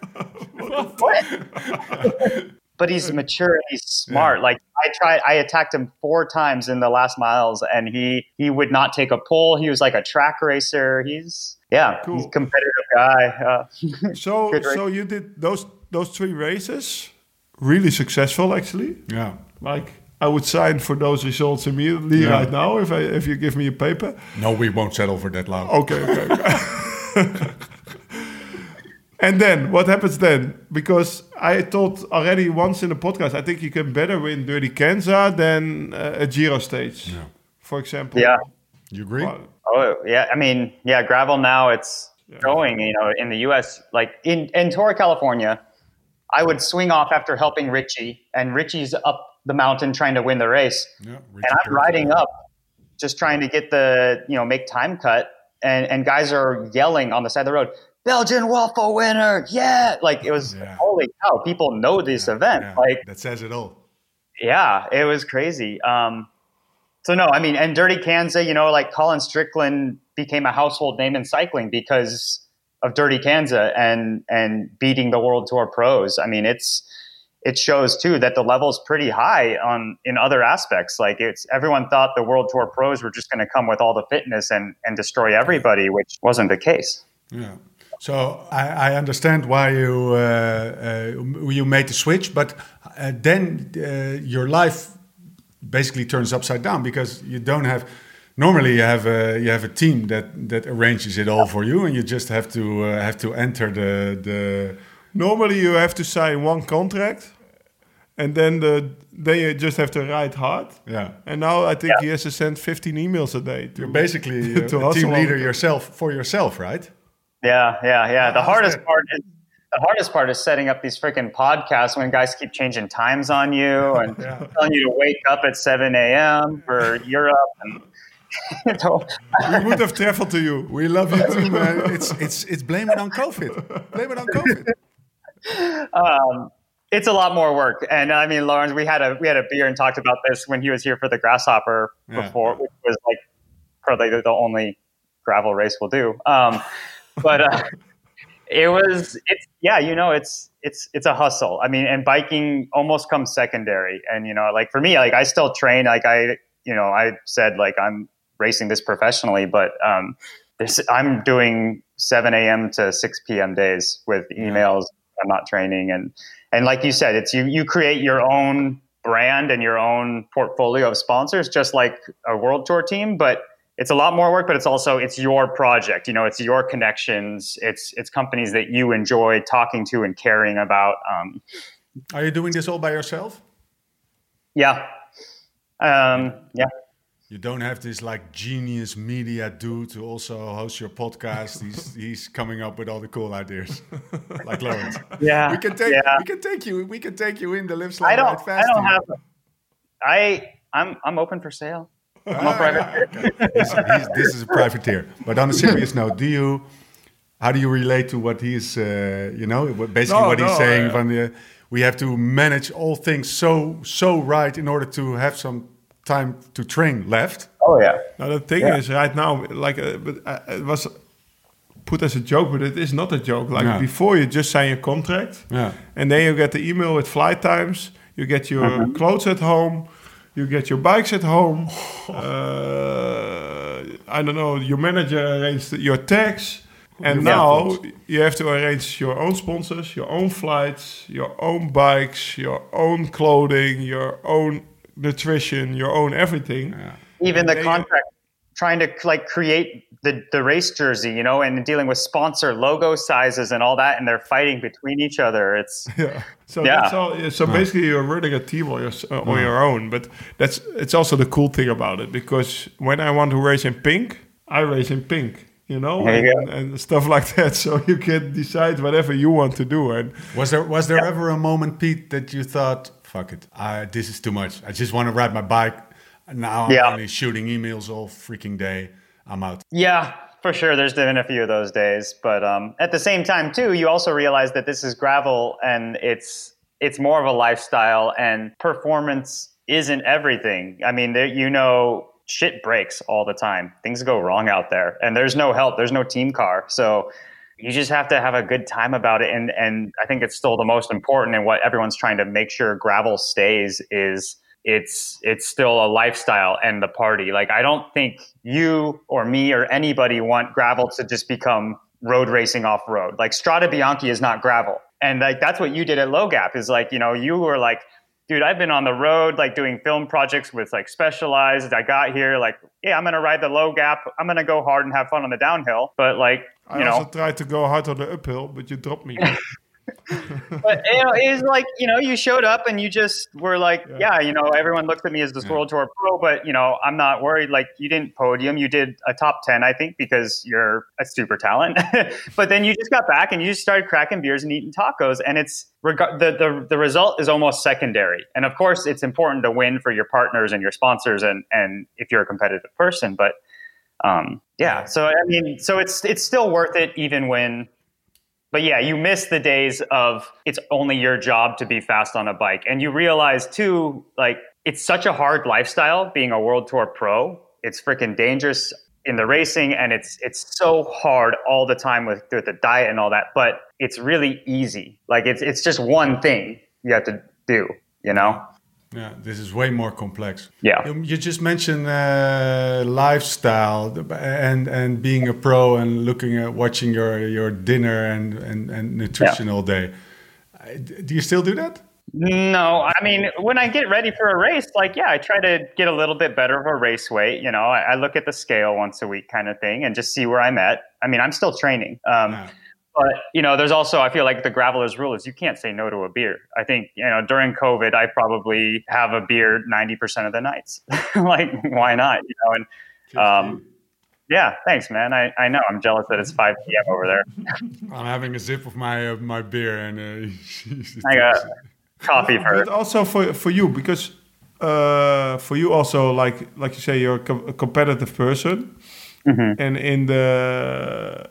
what? But he's mature and he's smart. Like I tried, I attacked him four times in the last miles and he, he would not take a pull. He was like a track racer. He's, yeah, he's Cool. a competitive guy. Uh, so so you did those those three races, really successful actually. yeah. Like I would sign for those results immediately Yeah. right now if I if you give me a paper. No, we won't settle for that loud. Okay, okay. okay. and then what happens then? Because I told already once in the podcast, I think you can better win Dirty Kanza than uh, a Giro stage, Yeah. for example. yeah. You agree? Well, Oh yeah, I mean, yeah, gravel now it's going. You know, in the U.S., like in in Torre, California, I would swing off after helping Richie, and Richie's up the mountain trying to win the race, Yeah. and I'm riding up, just trying to get the you know make time cut, and and guys are yelling on the side of the road, Belgian waffle winner, yeah! Like it was Yeah. holy cow, people know this event, Yeah, like that says it all. yeah, it was crazy. Um, so no, I mean, and Dirty Kanza, you know, like Colin Strickland became a household name in cycling because of Dirty Kanza and and beating the World Tour pros. I mean, it's it shows too that the level's pretty high on in other aspects. Like it's everyone thought the World Tour pros were just going to come with all the fitness and and destroy everybody, which wasn't the case. Yeah. So I, I understand why you uh, uh, you made the switch, but uh, then uh, your life basically turns upside down because you don't have. Normally, you have a you have a team that that arranges it all for you, and you just have to uh, have to enter the the. Normally, you have to sign one contract, and then the then you just have to ride hard. Yeah, And now I think Yeah. he has to send 15 emails a day. To, you're basically To a hustle team leader yourself for yourself, right? Yeah, yeah, yeah. The hardest part is the hardest part is setting up these freaking podcasts when guys keep changing times on you and telling you to wake up at seven a.m. for Europe, and so, we would have traveled to you. We love you too, man. It's it's it's blame it on COVID. Blame it on COVID. um, it's a lot more work. And I mean, Lawrence, we had a we had a beer and talked about this when he was here for the Grasshopper Yeah. before, which was like probably the, the only gravel race we'll do. Um, but uh, it was it's yeah, you know, it's it's it's a hustle. I mean, and biking almost comes secondary. And you know, like for me, like I still train. Like I, you know, I said like I'm racing this professionally, but um, this I'm doing 7 a.m. to 6 p.m. days with emails. I'm not training and and like you said, it's you you create your own brand and your own portfolio of sponsors, just like a world tour team. But it's a lot more work, but it's also it's your project. You know, it's your connections. It's it's companies that you enjoy talking to and caring about. Um, Are you doing this all by yourself? yeah, um, yeah. You don't have this like genius media dude to also host your podcast. he's he's coming up with all the cool ideas, like Lawrence. Yeah, We can take yeah. we can take you we can take you in the live slow I don't. I don't have. I I'm I'm open for sale. I'm a private. okay. He's- he's- this is a privateer. But on a serious note, do you how do you relate to what he's uh, you know basically No, what he's saying uh, from the we have to manage all things so so right in order to have some time to train left. Oh yeah. Now the thing Yeah. is, right now, like, uh, but uh, it was put as a joke, but it is not a joke. Like Yeah. before, you just sign your contract, Yeah. and then you get the email with flight times. You get your Mm-hmm. clothes at home. You get your bikes at home. Uh, I don't know. Your manager arranged your tax. And Your now vehicles. you have to arrange your own sponsors, your own flights, your own bikes, your own clothing, your own nutrition, your own everything. even the They- contract trying to like create the, the race jersey you know and dealing with sponsor logo sizes and all that and they're fighting between each other it's Yeah. So Yeah. that's all. yeah, So basically, you're running a team on your uh, on your own. But that's it's also the cool thing about it because when I want to race in pink, I race in pink. You know, you and, and stuff like that. So you can decide whatever you want to do. And Was there was there ever a moment, Pete, that you thought, "Fuck it, I, this is too much. I just want to ride my bike. Now I'm Yeah. only shooting emails all freaking day. I'm out." yeah for sure. There's been a few of those days but um, at the same time too you also realize that this is gravel and it's it's more of a lifestyle and performance isn't everything. I mean there, you know shit breaks all the time. Things go wrong out there and there's no help. There's no team car. So you just have to have a good time about it. And and i think it's still the most important and what everyone's trying to make sure gravel stays is it's it's still a lifestyle and the party. Like i don't think you or me or anybody want gravel to just become road racing off road. Like Strade Bianche is not gravel. And like that's what you did at low gap is like you know you were like dude i've been on the road like doing film projects with like specialized. I got here like yeah i'm gonna ride the low gap i'm gonna go hard and have fun on the downhill. But like I you know. also tried to go hard on the uphill, but you dropped me. but you know, it was like you know, you showed up and you just were like, yeah, you know, everyone looked at me as this world tour pro, but you know, I'm not worried. Like you didn't podium, you did a top ten, I think, because you're a super talent. but then you just got back and you just started cracking beers and eating tacos, and it's reg- the the the result is almost secondary. And of course, it's important to win for your partners and your sponsors, and and if you're a competitive person, but. Um, yeah, so I mean, so it's it's still worth it even when but yeah, you miss the days of it's only your job to be fast on a bike. And you realize too, like, it's such a hard lifestyle being a world tour pro. It's freaking dangerous in the racing and it's it's so hard all the time with, with the diet and all that. But it's really easy. Like it's it's just one thing you have to do, you know? Yeah, this is way more complex. Yeah. You, you just mentioned uh, lifestyle and and being a pro and looking at watching your your dinner and and, and nutrition all day. Do you still do that? No, I mean, when I get ready for a race, like, yeah, I try to get a little bit better of a race weight. You know, I, I look at the scale once a week kind of thing and just see where I'm at. I mean, I'm still training. Um, Yeah. But, you know, there's also, I feel like the graveler's rule is you can't say no to a beer. I think, you know, during COVID, I probably have a beer 90% of the nights. like, why not? You know, and um, yeah, thanks, man. I, I know I'm jealous that it's 5 p.m. over there. I'm having a sip of my uh, my beer and uh, I got coffee for but also for for you because uh, for you also like like you say you're a, com- a competitive person, and in the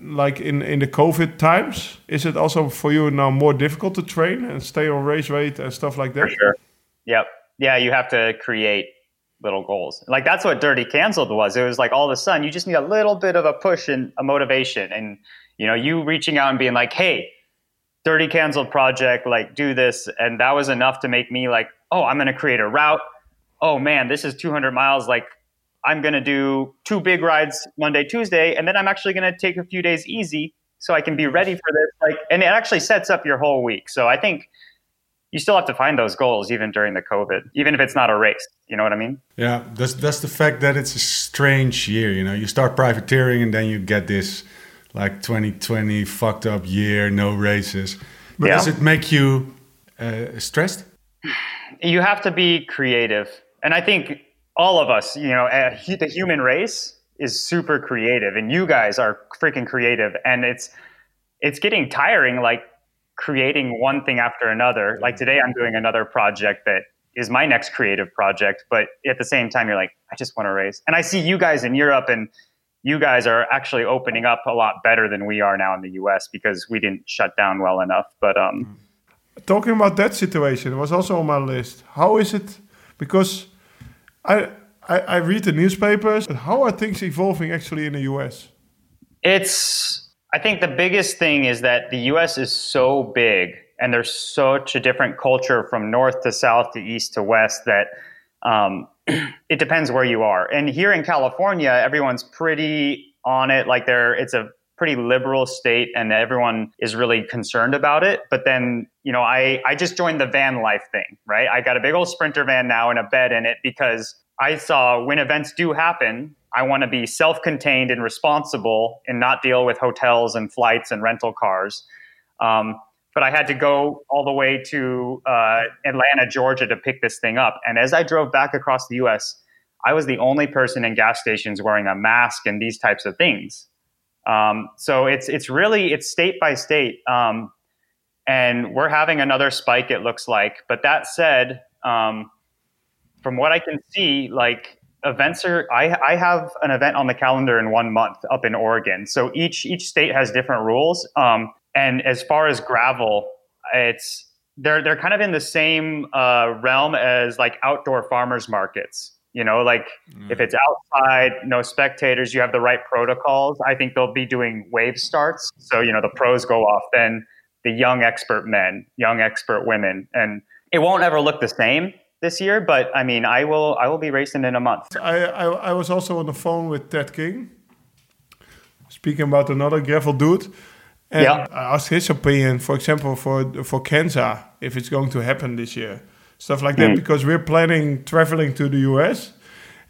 like in in the COVID times, is it also for you now more difficult to train and stay on race weight and stuff like that? For sure. Yep. Yeah, you have to create little goals. Like that's what Dirty Cancelled was. It was like all of a sudden you just need a little bit of a push and a motivation, and you know you reaching out and being like, "Hey, Dirty Cancelled project, like do this," and that was enough to make me like, "Oh, I'm going to create a route. Oh man, this is 200 miles. Like I'm going to do two big rides Monday, Tuesday, and then I'm actually going to take a few days easy so I can be ready for this. Like, and it actually sets up your whole week. So I think." You still have to find those goals even during the COVID, even if it's not a race. You know what I mean? Yeah, that's that's the fact that it's a strange year. You know, you start privateering and then you get this like 2020 fucked up year, no races. But Yeah. does it make you uh, stressed? you have to be creative and i think all of us you know uh, the human race is super creative and you guys are freaking creative and it's it's getting tiring like creating one thing after another. Like today i'm doing another project that is my next creative project but at the same time you're like i just want to race. And i see you guys in europe and you guys are actually opening up a lot better than we are now in the us because we didn't shut down well enough but um talking about that situation it was also on my list. How is it? Because i i, I read the newspapers how are things evolving actually in the us It's, I think the biggest thing is that the US is so big and there's such a different culture from north to south to east to west that um, it depends where you are. And here in California, everyone's pretty on it. Like they're, it's a pretty liberal state and everyone is really concerned about it. But then, you know, I, I just joined the van life thing, right? I got a big old sprinter van now and a bed in it because I saw when events do happen, I want to be self contained and responsible and not deal with hotels and flights and rental cars. Um, but I had to go all the way to uh, Atlanta, Georgia to pick this thing up. And as I drove back across the US, I was the only person in gas stations wearing a mask and these types of things. Um, so it's it's really it's state by state, um, and we're having another spike. It looks like. But that said, um, from what I can see, like events are. I I have an event on the calendar in one month up in Oregon. So each each state has different rules. Um, and as far as gravel, it's they're they're kind of in the same uh, realm as like outdoor farmers markets. You know, like if it's mm. outside, no spectators, you have the right protocols. I think they'll be doing wave starts. So, you know, the pros go off, then the young expert men, young expert women. And it won't ever look the same this year, but I mean, I will I will be racing in a month. I, I, I was also on the phone with Ted King, speaking about another gravel dude. And Yeah. I asked his opinion, for example, for for Kanza, if it's going to happen this year, stuff like that, because we're planning traveling to the US.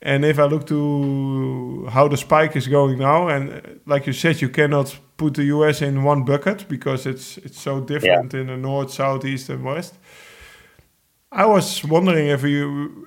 And if I look to how the spike is going now, and uh, like you said, you cannot put the US in one bucket because it's it's so different in the north, south, east, and west. I was wondering if we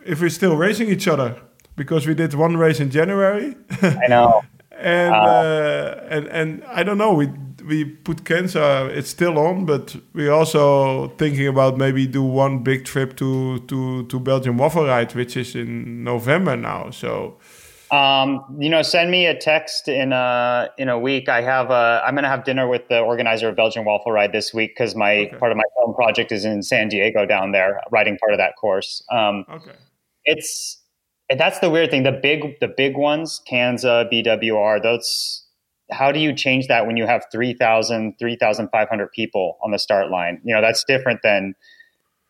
if we're still racing each other because we did one race in January, I know. and uh, and and I don't know. We we put Kanza. It's still on, but we're also thinking about maybe do one big trip to to to Belgium Waffle Ride, which is in November now. So Um, you know, send me a text in a in a week. I have a, I'm going to have dinner with the organizer of Belgian Waffle Ride this week because my Okay. part of my film project is in San Diego down there, writing part of that course. Um, okay, it's and that's the weird thing. The big the big ones, Kanza, BWR, those how do you change that when you have 3,000, 3,500 people on the start line? You know, that's different than,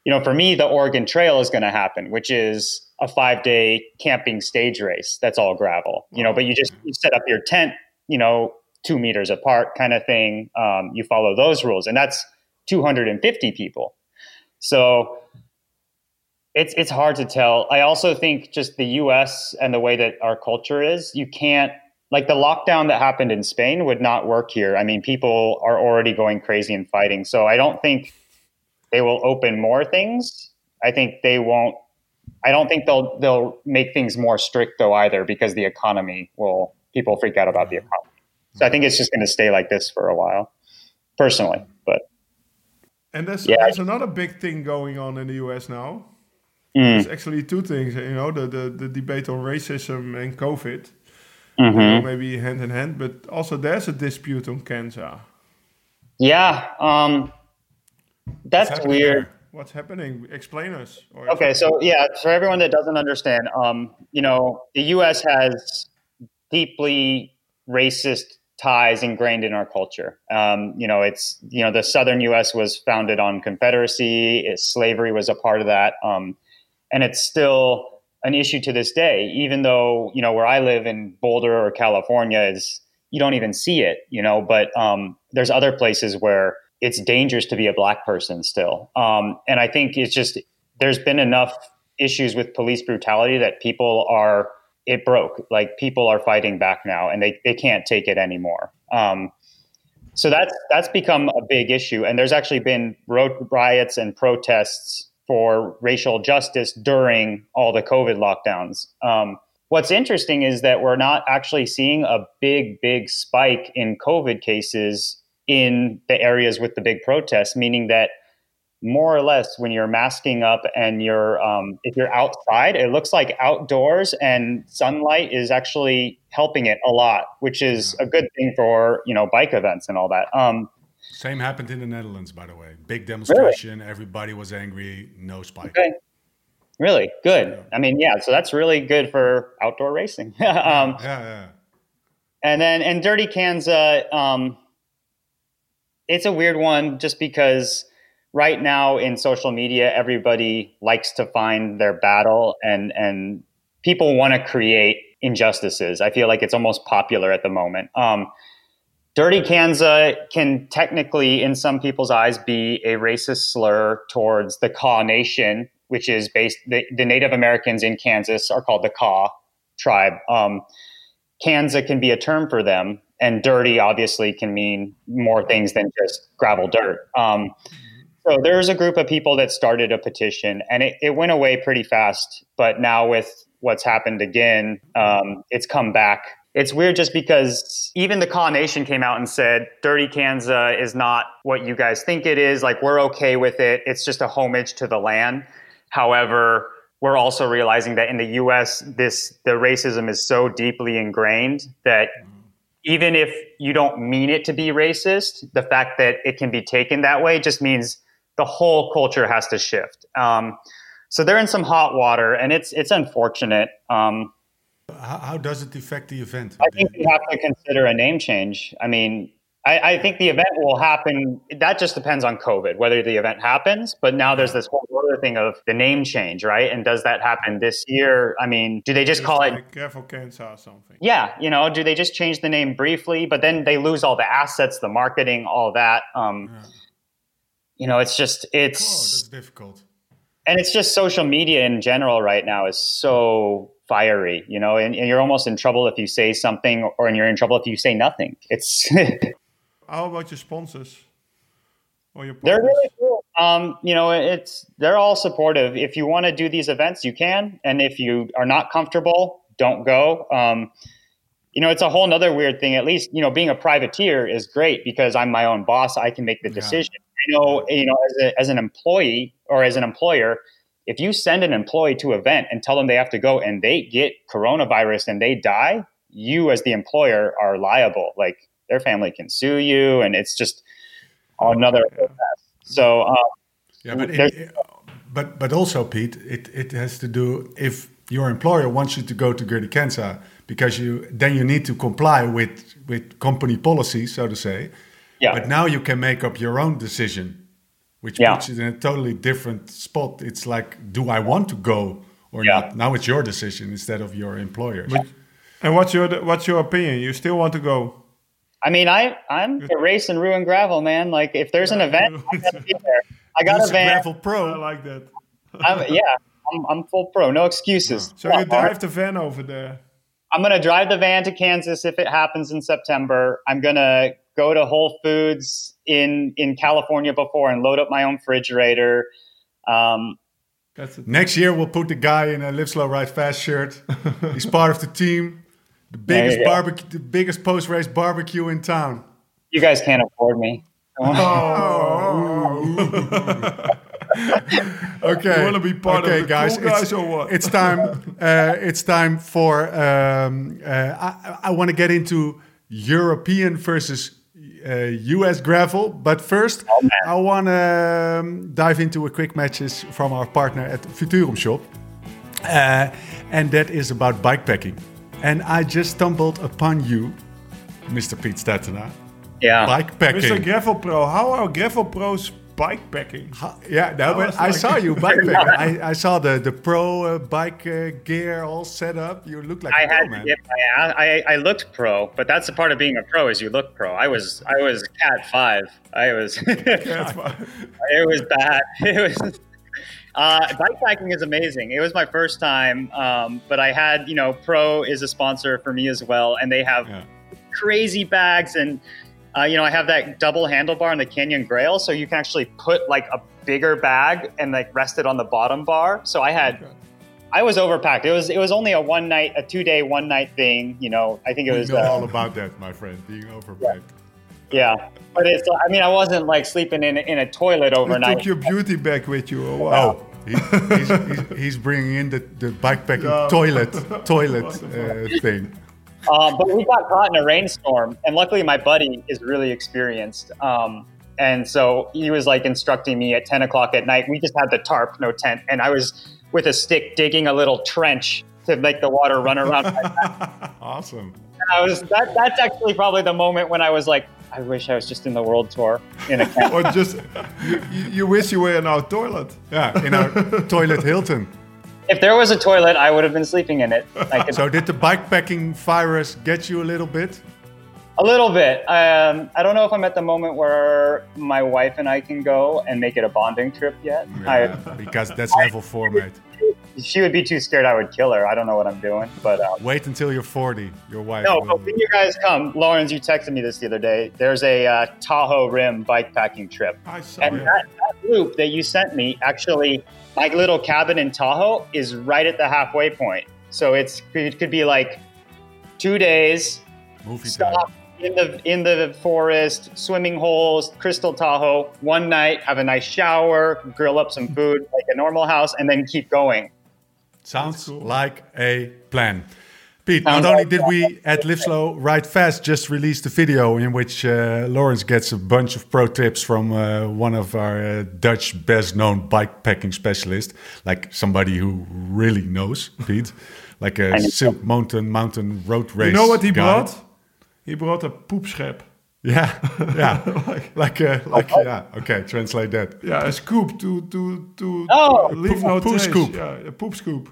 you know, for me, the Oregon Trail is going to happen, which is a five day camping stage race. That's all gravel, you know, but you just you set up your tent, you know, two meters apart kind of thing. Um, you follow those rules, and that's 250 people. So it's it's hard to tell. I also think just the U.S. and the way that our culture is, you can't like the lockdown that happened in Spain would not work here. I mean, people are already going crazy and fighting, so I don't think they will open more things. I think they won't. I don't think they'll they'll make things more strict though either because the economy will people freak out about the economy. So I think it's just going to stay like this for a while, personally. But and there's Yeah. there's another big thing going on in the US now. Mm. There's actually two things, you know, the, the, the debate on racism and COVID, Mm-hmm. you know, maybe hand in hand, but also there's a dispute on Kanza. Yeah, um, that's happening weird. What's happening? Explain us. Okay, so yeah, for everyone that doesn't understand, um, you know, the U.S. has deeply racist ties ingrained in our culture. Um, you know, it's you know the Southern U.S. was founded on Confederacy. It, slavery was a part of that, um, and it's still an issue to this day. Even though you know where I live in Boulder or California is you don't even see it. You know, but um, there's other places where it's dangerous to be a black person still. Um, and I think it's just there's been enough issues with police brutality that people are it broke. Like people are fighting back now, and they they can't take it anymore. Um, so that's that's become a big issue, and there's actually been road riots and protests for racial justice during all the COVID lockdowns. Um, what's interesting is that we're not actually seeing a big, big spike in COVID cases in the areas with the big protests, meaning that more or less when you're masking up and you're um, if you're outside, it looks like outdoors and sunlight is actually helping it a lot, which is a good thing for you know bike events and all that. Um, Same happened in the Netherlands, by the way. Big demonstration. Everybody was angry. No spike. Okay. Really good. I mean, yeah. So that's really good for outdoor racing. um, Yeah, yeah. and then and Dirty Kanza, um, it's a weird one just because right now in social media, everybody likes to find their battle and and people want to create injustices. I feel like it's almost popular at the moment. Um, Dirty Kanza can technically, in some people's eyes, be a racist slur towards the Kaw Nation, which is based the, the Native Americans in Kansas are called the Kaw tribe. Um, can be a term for them, and dirty obviously can mean more things than just gravel dirt. Um, so there's a group of people that started a petition, and it, it went away pretty fast. But now with what's happened again, um, it's come back. It's weird just because even the Kaw Nation came out and said Dirty Kanza is not what you guys think it is. Like we're okay with it. It's just a homage to the land. However, we're also realizing that in the U.S., this the racism is so deeply ingrained that even if you don't mean it to be racist, the fact that it can be taken that way just means the whole culture has to shift. Um, so they're in some hot water, and it's it's unfortunate. Um, How, how does it affect the event? I think we have to consider a name change. I mean, I, I think the event will happen. That just depends on COVID, whether the event happens. But now there's this whole other thing of the name change, right? And does that happen this year? I mean, do they just call it like gravel Kanza or something. yeah, you know, do they just change the name briefly, but then they lose all the assets, the marketing, all that? Um, You know, it's just Oh, it's that's difficult. and it's just social media in general right now is so fiery, you know, and, and you're almost in trouble if you say something, or and you're in trouble if you say nothing. It's How about your sponsors? Or your they're really cool. Um, you know, it's they're all supportive. If you want to do these events, you can, and if you are not comfortable, don't go. Um, you know, it's a whole nother weird thing. At least, you know, being a privateer is great because I'm my own boss. I can make the decision. I know, you know, as, a, as an employee or as an employer, if you send an employee to an event and tell them they have to go and they get coronavirus and they die, you as the employer are liable. Like their family can sue you, and it's just another. So, um, Yeah, but it, but but also, Pete, it, it has to do if your employer wants you to go to Dirty Kanza because you then you need to comply with with company policy, so to say. yeah. But now you can make up your own decision, which Yeah. puts you in a totally different spot. It's like, do I want to go or Yeah. not? Now it's your decision instead of your employer's. But- And what's your what's your opinion? You still want to go? I mean, I I'm the race and ruin gravel, man. Like if there's an event, I'm gonna be there. I got He's a a van. gravel I like that. I'm, yeah, I'm, I'm full pro. No excuses. So you drive the van over there. I'm gonna drive the van to Kansas if it happens in September. I'm gonna go to Whole Foods in in California before and load up my own refrigerator. Um, That's it. Next year we'll put the guy in a live slow, ride fast shirt. He's part of the team. The biggest barbecue, the biggest post race barbecue in town. you guys can't afford me. okay. You wanna be part of okay, the guys, cool guys it's, or what? It's time. Uh, it's time for. Um, uh, I, I want to get into European versus US gravel, but first Oh, I want to um, dive into a quick matches from our partner at Futurum Shop, uh, and that is about bikepacking. And I just stumbled upon you, Mr. Pete Stetina, Yeah. bikepacking. Mr. Gravel Pro, how are Gravel Pros bikepacking? Ha- Yeah, no, but was I saw you bikepacking. I, I saw the the pro uh, bike uh, gear all set up. You look like I a pro had to man. get my ass- I, I looked pro, but that's the part of being a pro is you look pro. I was I was cat five. I was That's fine. it was bad. It was uh, bikepacking is amazing. It was my first time, um, but I had you know Pro is a sponsor for me as well, and they have Yeah. crazy bags and. Uh, you know, I have that double handlebar in the Canyon Grail, so you can actually put like a bigger bag and like rest it on the bottom bar. So I had I was overpacked. It was it was only a one night, a two day, one night thing. You know, I think it We was know uh, all about that, my friend. Being overpacked. yeah. But it's I mean I wasn't like sleeping in in a toilet You overnight. took your beauty bag with you or what? Oh, he, he's, he's, he's bringing in the, the bikepacking Yeah. toilet toilet uh, thing. Um, but we got caught in a rainstorm, and luckily my buddy is really experienced. Um, and so he was like instructing me at 10 o'clock at night. We just had the tarp, no tent, and I was with a stick digging a little trench to make the water run around my back. Awesome. And I was that, that's actually probably the moment when I was like, I wish I was just in the world tour in a camp. Or just, you, you you wish you were in our toilet. Yeah, in our toilet Hilton. If there was a toilet, I would have been sleeping in it. I could, So did the bikepacking virus get you a little bit? a little bit. Um, I don't know if I'm at the moment where my wife and I can go and make it a bonding trip yet. Yeah, because that's level four, mate. She would be too scared I would kill her. I don't know what I'm doing, but uh, Wait until you're 40. Your wife. no. will- But when you guys come, Lawrence, you texted me this the other day. There's a uh, Tahoe Rim bikepacking trip, I saw and it. that, that group that you sent me actually, my little cabin in Tahoe is right at the halfway point. So it's it could be like two days, movie time. stop in the in the forest, swimming holes, Crystal Tahoe. One night, have a nice shower, grill up some food like a normal house, and then keep going. Sounds cool. like a plan. Pete, Sounds not only did we at Live Slow Ride Fast just release the video in which uh, Lawrence gets a bunch of pro tips from uh, one of our uh, Dutch best known bike packing specialists, like somebody who really knows, Pete, like a know. Silk Mountain Mountain Road Race. You know what he guide. brought? He brought a poopschep. Yeah, yeah, like, uh, like, yeah. Okay, translate that. Yeah, a scoop to to to Oh. leave Poop- no poop trace. scoop. Yeah, a poop scoop.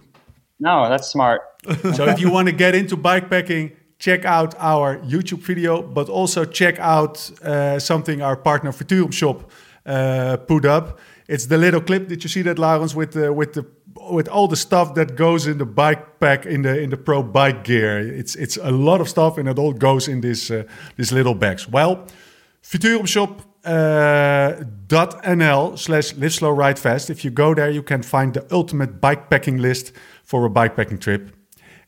No, that's smart. so if you want to get into bikepacking, check out our YouTube video, but also check out uh, something our partner Futurum Shop uh, put up. It's the little clip. Did you see that, Laurens, with the with the with all the stuff that goes in the bike pack in the in the pro bike gear? It's it's a lot of stuff, and it all goes in this uh, these little bags. Well, Futurum Shop. Uh, .nl slash live slow ride fast. If you go there, you can find the ultimate bikepacking list for a bikepacking trip.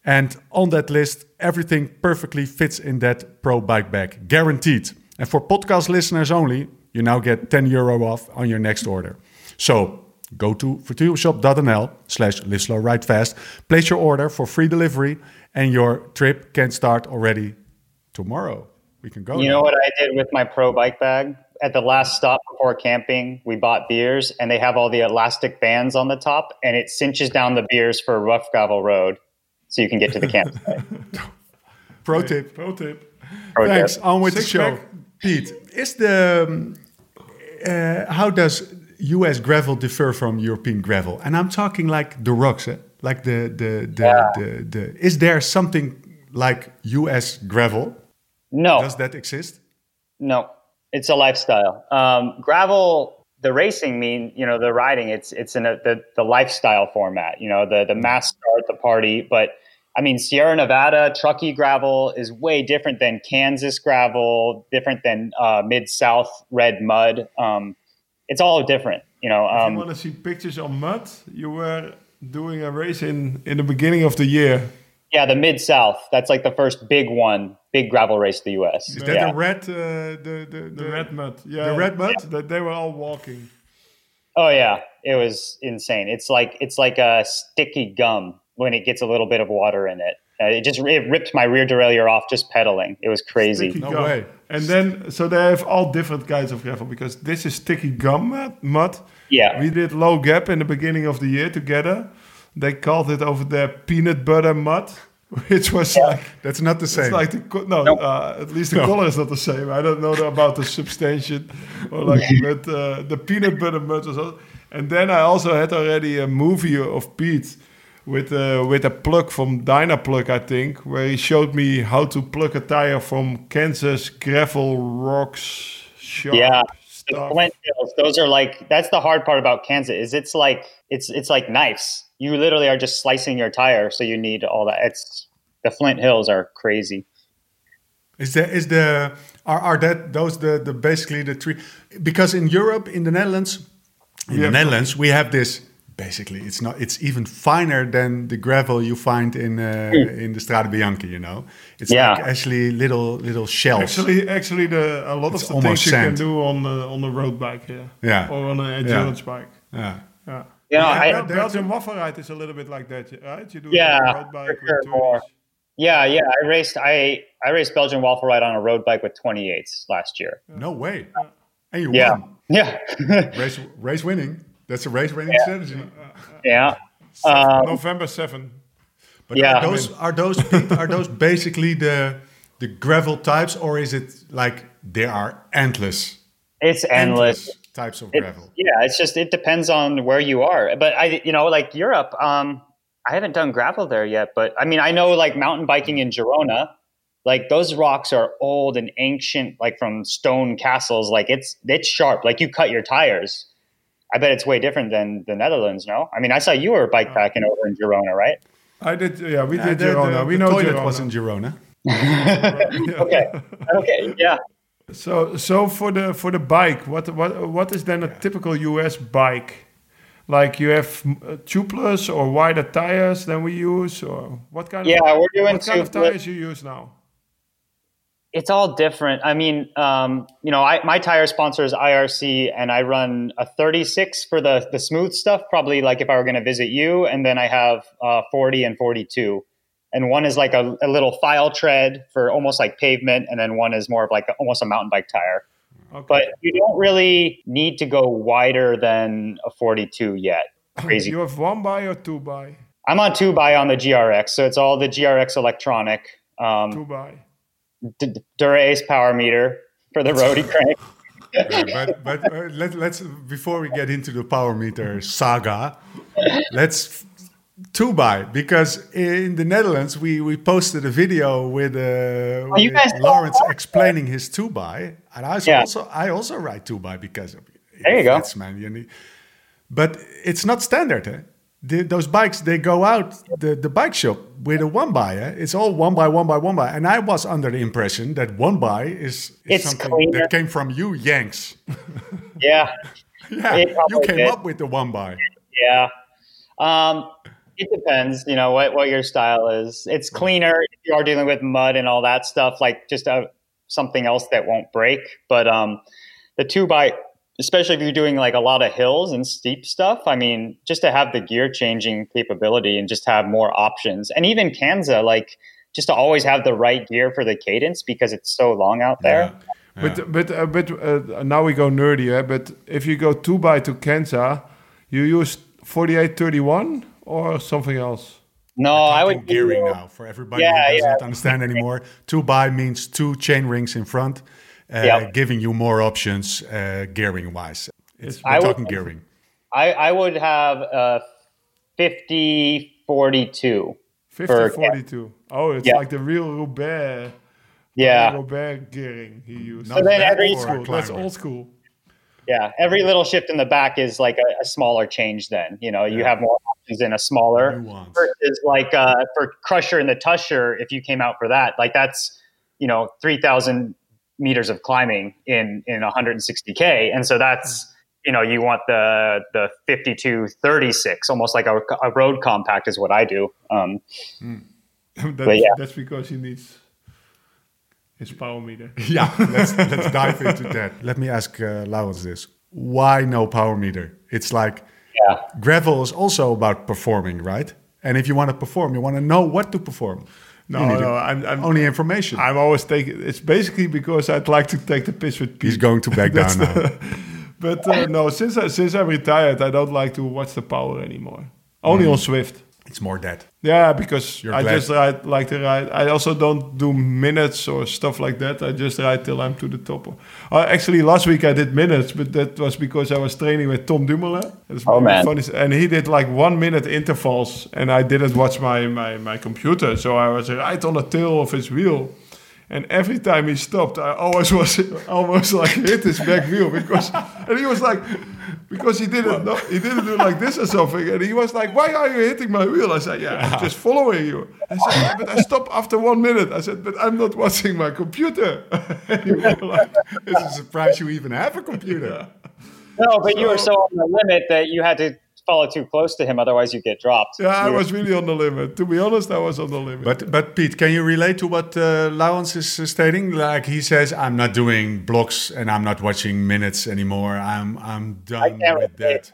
And on that list, everything perfectly fits in that pro bike bag, guaranteed. And for podcast listeners only, you now get 10 euro off on your next order. So go to futurumshop.nl slash live slow ride fast, place your order for free delivery, and your trip can start already tomorrow. We can go. You now. know what I did with my pro bike bag? At the last stop before camping, we bought beers and they have all the elastic bands on the top and it cinches down the beers for a rough gravel road so you can get to the campsite. Pro tip. Pro tip. Pro tip. Thanks. On with the show. pack. Pete, is the um, uh, how does U.S. gravel differ from European gravel? And I'm talking like the rocks, eh? like the the the, Yeah. the the. Is there something like U.S. gravel? No, Does that exist? no, it's a lifestyle. Um, gravel, the racing mean, you know, the riding, it's, it's in a, the, the lifestyle format, you know, the, the mass start, the party, but I mean, Sierra Nevada Truckee gravel is way different than Kansas gravel, different than uh, Mid South red mud. Um, it's all different, you know. If Um, you want to see pictures on mud, you were doing a race in in the beginning of the year. yeah, the Mid South. That's like the first big one, big gravel race in the U.S. Is that yeah. the red? Uh, the, the The red mud. Yeah, The red mud? That they were all walking. Oh yeah, it was insane. It's like it's like a sticky gum when it gets a little bit of water in it. Uh, it just it ripped my rear derailleur off just pedaling. It was crazy. Sticky No gum. way. And then, so they have all different kinds of gravel because this is sticky gum mud. mud. Yeah. We did low gap in the beginning of the year together. They called it over there peanut butter mud, which was like That's not the same. it's like the no, Nope. uh, at least the No. color is not the same. I don't know about the substantiation or like, but uh, the peanut butter mud was. Also, and then I also had already a movie of Pete with uh, with a plug from Dynaplug, I think, where he showed me how to plug a tire from Kansas gravel rocks. Sharp Yeah. The stuff. flint hills, those are like that's the hard part about Kansas is it's like it's it's like knives. You literally are just slicing your tire, so you need all that. It's the Flint Hills are crazy. Is the is the are, are that those the, the basically the three because in Europe in the Netherlands in the Netherlands we have this basically it's not it's even finer than the gravel you find in uh, in the Strade Bianche you know it's. Yeah. like actually little little shells Actually, actually, the a lot It's of the almost things you sand. can do on the, on a road bike here, Yeah. or on an endurance bike. yeah Yeah. You know, Yeah, I, that- Belgian waffle ride is a little bit like that, right? You do Yeah, road bike for with sure, 30s. more. yeah, yeah. I raced I I raced Belgian waffle ride on a road bike with 28s last year. no way and you Yeah, won yeah, race race winning that's a race winning strategy yeah. Um, November 7. But Yeah. are those are those are those basically the the gravel types, or is it like there are endless, It's endless. types of It- gravel? yeah, it's just it depends on where you are. But I, you know, like Europe, um, I haven't done gravel there yet. But I mean, I know like mountain biking in Girona, like those rocks are old and ancient, like from stone castles. Like it's it's sharp. Like you cut your tires. I bet it's way different than the Netherlands. No, I mean, I saw you were bike packing over in Girona, right? I did, yeah, we did the, Girona. the- we the know toilet Girona. was in Girona. Okay, okay, yeah. So, so for the for the bike, what what what is then a typical US bike? Like you have uh, tubeless or wider tires than we use, or what kind Yeah, of we're doing what kind of tires you use now? It's all different. I mean, um, you know, I, my tire sponsor is IRC, and I run a 36 for the the smooth stuff. Probably like if I were going to visit you, and then I have uh, 40 and 42, and one is like a, a little file tread for almost like pavement, and then one is more of like a, almost a mountain bike tire. Okay. But you don't really need to go wider than a 42 yet. Crazy. you have one by or two by? I'm on two by on the GRX, so it's all the GRX electronic. Um, Two by. D- Dura-Ace power meter for the roadie crank. Yeah, but but uh, let, let's before we get into the power meter saga, let's two by because in the Netherlands we we posted a video with, uh, Oh, you with guys- Lawrence explaining his two by, and I Yeah. also I also ride two by because of There you go. man. You need, but it's not standard. Eh? The, those bikes they go out the, the bike shop with a one by. Eh? It's all one by one by one by, and I was under the impression that one by is, is something cleaner. that came from you Yanks. Yeah, Yeah, you came did. up with the one by. yeah. Um, it depends, you know, what, what your style is. It's cleaner if you are dealing with mud and all that stuff, like just a, something else that won't break. But um, the two by, especially if you're doing like a lot of hills and steep stuff, I mean, just to have the gear changing capability and just have more options. And even Kanza, like just to always have the right gear for the cadence because it's so long out there. But but uh, but uh, now we go nerdy. Eh? But if you go two by to Kanza, you use forty eight thirty one or something else. No, I Talking would gearing do- now for everybody Yeah, who does yeah. not understand anymore. Two by means two chain rings in front, Yep. giving you more options uh, gearing wise. It's, we're I would- talking gearing. I, I would have a 50 42. 50 For- 42. Oh, it's Yeah. like the real Robert. Yeah. Robert gearing he used. Not So then that every- school. That's old school. Yeah. Every little shift in the back is like a, a smaller change then. You know, you have more options in a smaller Nuance. versus like uh, for Crusher and the Tushar, if you came out for that, like that's, you know, 3,000 meters of climbing in, in 160K. And so that's, you know, you want the, the 52 36, almost like a, a road compact is what I do. Um, that's, yeah. that's because he needs his power meter. Yeah, let's, let's dive into that. Let me ask uh, Laurens this. why no power meter? It's like Yeah. gravel is also about performing, right? And if you want to perform, you want to know what to perform. No, no, I'm, I'm only information. I'm always taking. It's basically because I'd like to take the piss with He's going to back down now. the- But uh, no, since I, since I'm retired, I don't like to watch the power anymore. Only Mm. on Zwift. It's more dead. Yeah, because You're I glad. just ride like to ride. I also don't do minutes or stuff like that. I just ride till I'm to the top. Uh, actually, last week I did minutes, but that was because I was training with Tom Dumoulin. It's Oh, man. funny, and he did like one minute intervals, and I didn't watch my my my computer, so I was right on the tail of his wheel. And every time he stopped, I always was almost like hit his back wheel because, and he was like, because he didn't know, he didn't do like this or something, and he was like, "Why are you hitting my wheel?" I said, "Yeah, I'm just following you." I said, "Yeah, "But I stopped after one minute." I said, "But I'm not watching my computer." And he was like, It's a surprise you even have a computer. No, but you were so on the limit that you had to follow too close to him, otherwise you get dropped. yeah, I was really on the limit. To be honest, I was on the limit. But but Pete, can you relate to what uh, Laurens is uh, stating? Like he says, I'm not doing blocks and I'm not watching minutes anymore. I'm I'm I done can't with relate. that.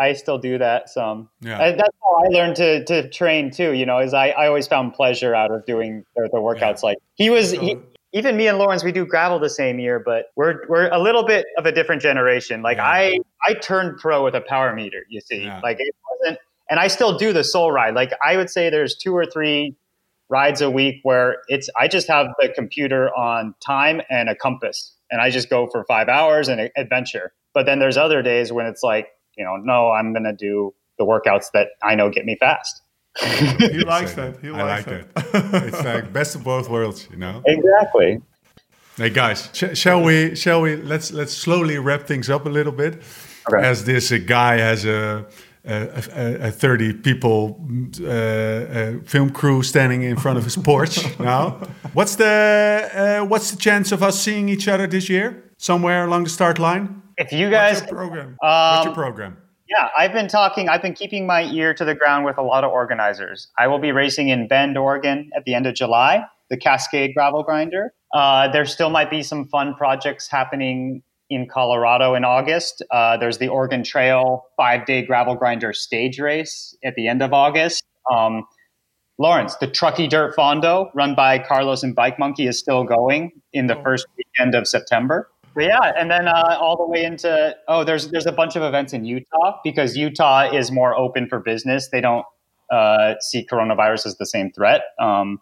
I, I still do that some. Yeah. And that's how I learned to, to train too. You know, is I, I always found pleasure out of doing the, the workouts. Like he was, he, even me and Laurens, we do gravel the same year, but we're we're a little bit of a different generation. Like Yeah. I I turned pro with a power meter. You see, Yeah. like it wasn't, and I still do the soul ride. Like I would say, there's two or three rides a week where it's I just have the computer on time and a compass, and I just go for five hours and adventure. But then there's other days when it's like, you know, no, I'm gonna do the workouts that I know get me fast. He likes that. He I likes like that. that. it's like best of both worlds, you know. Exactly. Hey guys, sh- shall we? Shall we? Let's let's slowly wrap things up a little bit, Okay. as this uh, guy has a. A, a, a 30 people uh, uh, film crew standing in front of his porch now. What's the uh, what's the chance of us seeing each other this year? Somewhere along the start line? If you guys, What's your program? What's your um, program? Yeah, I've been talking. I've been keeping my ear to the ground with a lot of organizers. I will be racing in Bend, Oregon, at the end of July. The Cascade Gravel Grinder. Uh, there still might be some fun projects happening in Colorado in August. Uh, there's the Oregon Trail five day gravel grinder stage race at the end of August. Um, Laurens, the Truckee Dirt Fondo, run by Carlos and Bike Monkey, is still going in the first weekend of September. But yeah, and then uh, all the way into oh, there's there's a bunch of events in Utah because Utah is more open for business. They don't uh, see coronavirus as the same threat. Um,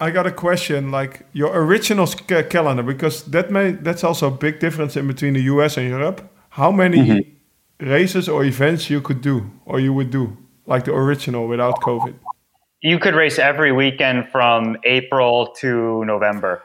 I got a question, like your original ca- calendar, because that may that's also a big difference in between the US and Europe. How many Mm-hmm. races or events you could do, or you would do, like the original without COVID? you could race every weekend from April to November.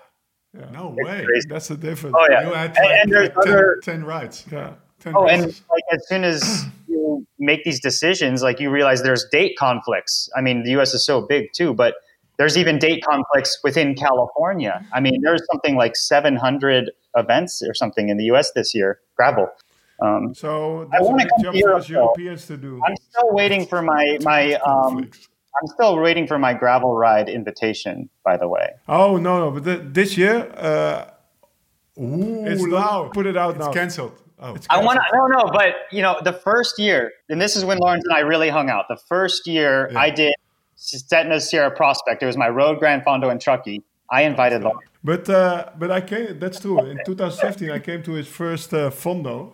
No way. crazy. That's the difference. Oh yeah, You had and, like, and there's like 10, other 10 rides. Yeah. 10 Oh, and like as soon as you make these decisions, like you realize there's date conflicts. I mean, the U.S. is so big too, but there's even date conflicts within California. I mean, there's something like 700 events or something in the U.S. this year, gravel. Um, So that's a wanna come job to Europe. Europeans to do. I'm still waiting for my my. Um, I'm still waiting for my gravel ride invitation. By the way, Oh no, no, but th- this year, uh, Ooh, it's now. put it out It's now. cancelled. Oh, I want to. No, no, but you know, the first year, and this is when Laurens and I really hung out. The first year Yeah. I did Stetina Sierra Prospect. It was my road Gran Fondo in Truckee. I invited Laurens. But uh, but I came. That's true. In 2015, I came to his first uh, fondo,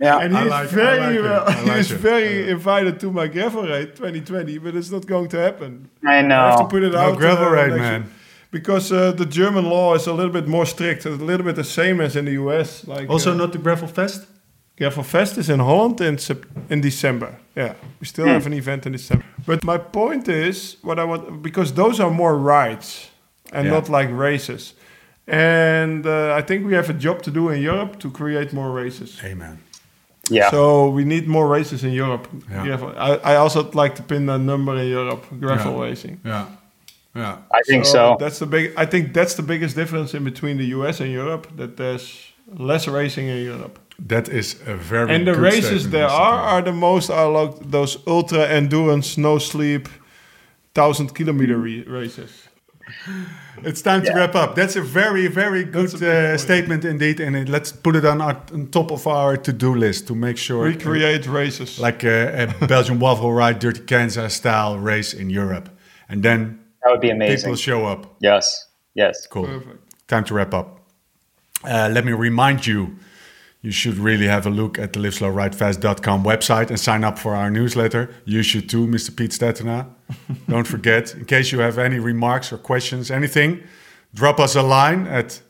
Yeah, and I he's like- very like it. well. Like he's it. very invited to my gravel raid 2020, but it's not going to happen. I I have to know. put it No out. gravel uh, raid, next man. year. Because uh, the German law is a little bit more strict, a little bit the same as in the US. Like Also uh, not the Gravel Fest? Gravel Fest is in Holland in Sep- in December. Yeah, we still have an event in December. But my point is, what I want because those are more rides and Yeah. not like races. And uh, I think we have a job to do in Europe to create more races. Amen. Yeah, So we need more races in Europe. Yeah. I, I also like to pin a number in Europe, gravel Yeah. racing. Yeah. Yeah. I think so. That's the big. I think that's the biggest difference in between the US and Europe. That there's less racing in Europe. That is a very And the good races there are Taylor. are the most are like those ultra endurance, no sleep, thousand kilometer races. It's time to wrap up. That's a very, very good That's a big uh, statement indeed, and it, let's put it on, our, on top of our to-do list to make sure Recreate races. like a, a Belgian waffle ride, Dirty Kanza style race in Europe, and then That would be amazing. people show up. Yes. Yes. Cool. Perfect. Time to wrap up. Uh, let me remind you, you should really have a look at the liveslowridefast.com website and sign up for our newsletter. You should too, Mr. Pete Stetina. Don't forget, in case you have any remarks or questions, anything, drop us a line at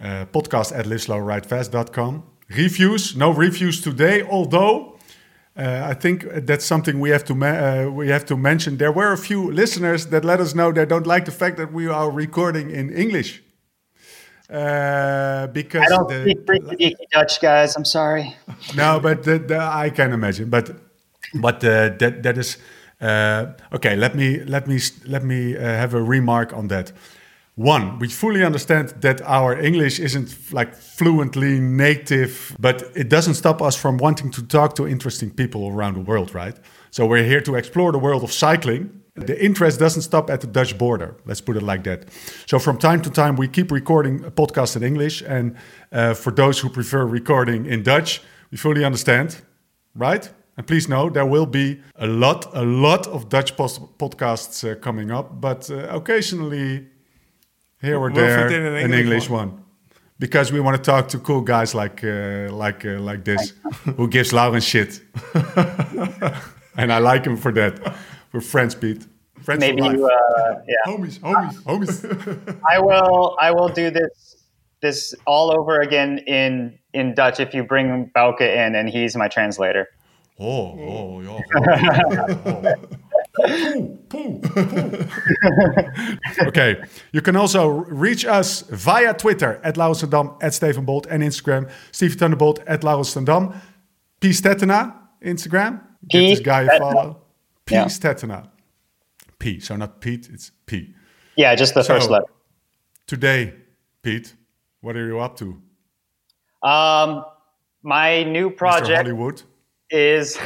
uh, podcast at liveslowridefast.com. Reviews, no reviews today, although uh, I think that's something we have to uh, we have to mention. There were a few listeners that let us know they don't like the fact that we are recording in English. Uh, because I don't the- speak deaky Dutch, guys. I'm sorry. no, but the, the, I can imagine. But but uh, that that is uh, okay. Let me let me let me uh, have a remark on that. One, we fully understand that our English isn't like fluently native, but it doesn't stop us from wanting to talk to interesting people around the world, right? So we're here to explore the world of cycling. The interest doesn't stop at the Dutch border. Let's put it like that. So from time to time, we keep recording a podcast in English, and uh, for those who prefer recording in Dutch, we fully understand, right? And please know there will be a lot, a lot of Dutch pos- podcasts uh, coming up, but uh, occasionally here or We'll there fit in an an English English one. one. Because we want to talk to cool guys like uh, like uh, like this, who gives Lauren shit, and I like him for that. We're friends, Pete. Friends Maybe you, uh, yeah. homies, homies, homies. I will. I will do this. This all over again in in Dutch if you bring Bauke in and he's my translator. Oh, oh, yeah. Oh, Poo, poo, poo. okay, you can also reach us via Twitter at Laurensdam, at Steven Bolt, and Instagram, Steve Thunderbolt at Laurensdam. P. Stetina, Instagram. Give this guy a follow. P. Yeah. Stetina. P. So not Pete, it's P. Yeah, just the So- first letter. Today, Pete, what are you up to? Um, my new project Hollywood. is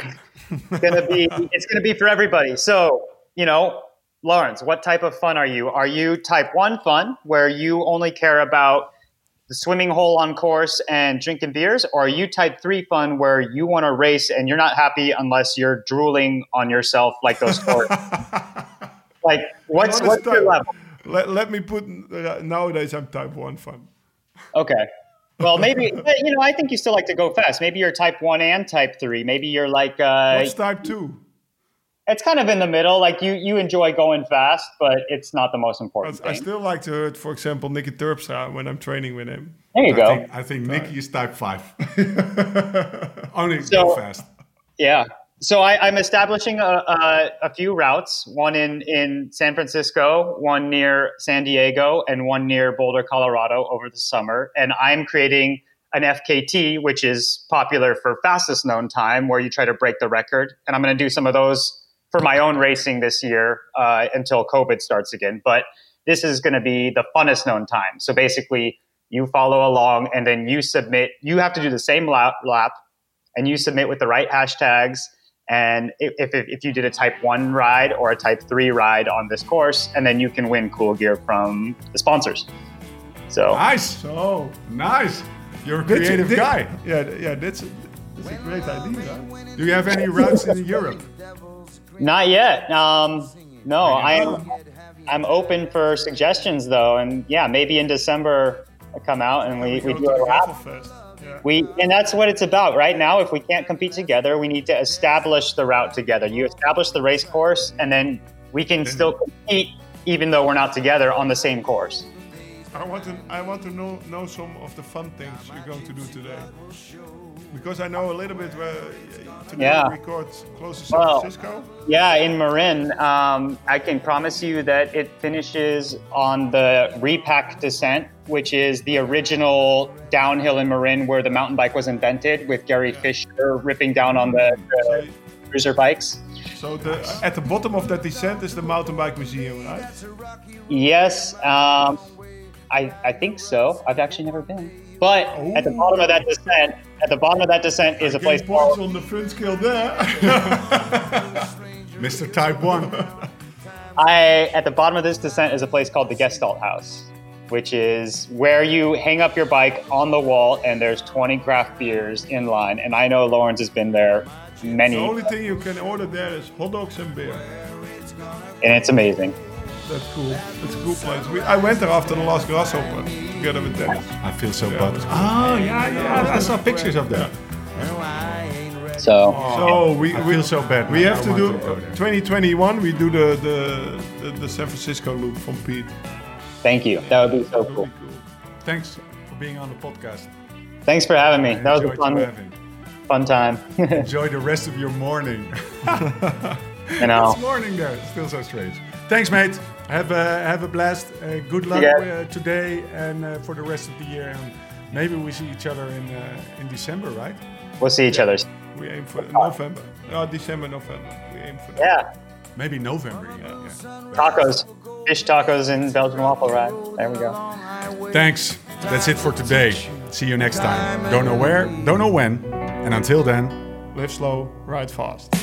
gonna be. It's gonna be for everybody. So you know, Laurens, what type of fun are you? Are you type one fun, where you only care about the swimming hole on course and drinking beers, or are you type three fun, where you want to race and you're not happy unless you're drooling on yourself like those sports? like, what's what's your level? Let, let me put uh, nowadays I'm type one fun. Okay. Well, maybe you know. I think you still like to go fast. Maybe you're type one and type three. Maybe you're like uh, What's type two? It's kind of in the middle. Like you you enjoy going fast, but it's not the most important I, I still like to hurt, for example, Niki Terpstra when I'm training with him. there you I go. think, I think Nicky is type 5. Only So- go fast. Yeah. So I, I'm establishing a, a, a few routes. One in in San Francisco, one near San Diego, and one near Boulder, Colorado, over the summer. And I'm creating an FKT, which is popular for fastest known time, where you try to break the record. And I'm going to do some of those for my own racing this year uh, until COVID starts again. But this is going to be the funnest known time. So basically, you follow along, and then you submit. You have to do the same lap, lap and you submit with the right hashtags. And if, if, if you did a type one ride or a type three ride on this course, and then you can win cool gear from the sponsors. So Nice. So, Nice. You're a That's- creative thi- guy. Yeah, yeah, that's a, that's a great idea. Right? Do you have any routes in Europe? Not yet. Um, no, I am. I'm open for suggestions though, and yeah, maybe in December I come out and we, we Go do to a lap. Yeah. We and that's what it's about right now. If we can't compete together, we need to establish the route together. You establish the race course, and then we can still compete even though we're not together on the same course. I want to I want to know know some of the fun things you're going to do today. Because I know a little bit where to today Yeah. record close to San Well, Francisco. Yeah, in Marin, um, I can promise you that it finishes on the repack descent, which is the original downhill in Marin where the mountain bike was invented, with Gary Fisher ripping down on the, the cruiser bikes. So the at the bottom of that descent is the mountain bike museum, right? Yes, um, I, I think so. I've actually never been. But at the bottom of that descent, at the bottom of that descent is a place points called. on the front scale there. Mr. Type 1. I at the bottom of this descent is a place called the Gestalt House, which is where you hang up your bike on the wall and there's 20 craft beers in line. And I know Laurens has been there many, The only thing you can order there is hot dogs and beer. and it's amazing. That's cool. It's a cool place. We, I went there after the last grasshopper together with Dennis. I feel so Yeah, bad. it was Oh yeah, yeah. I saw pictures of that. So oh. So we, I we feel so bad. We have I to do go there. 2021. We do the, the the the San Francisco loop from Pete. thank you. That would be so cool. Really cool. Thanks for being on the podcast. Thanks for having me. That was a fun, fun time. Enjoy the rest of your morning. you know, It's morning there. It's still so strange. Thanks, mate. Have a have a blast. Uh, good luck Yeah. uh, today and uh, for the rest of the year. And maybe we see each other in uh, in December, right? we'll see each other. We aim for November. Uh, December, November. We aim for that. Yeah, Maybe November. Yeah. yeah. tacos, fish tacos in Belgian waffle ride. There we go. Thanks. That's it for today. See you next time. Don't know where, don't know when. And until then, Live slow, ride fast.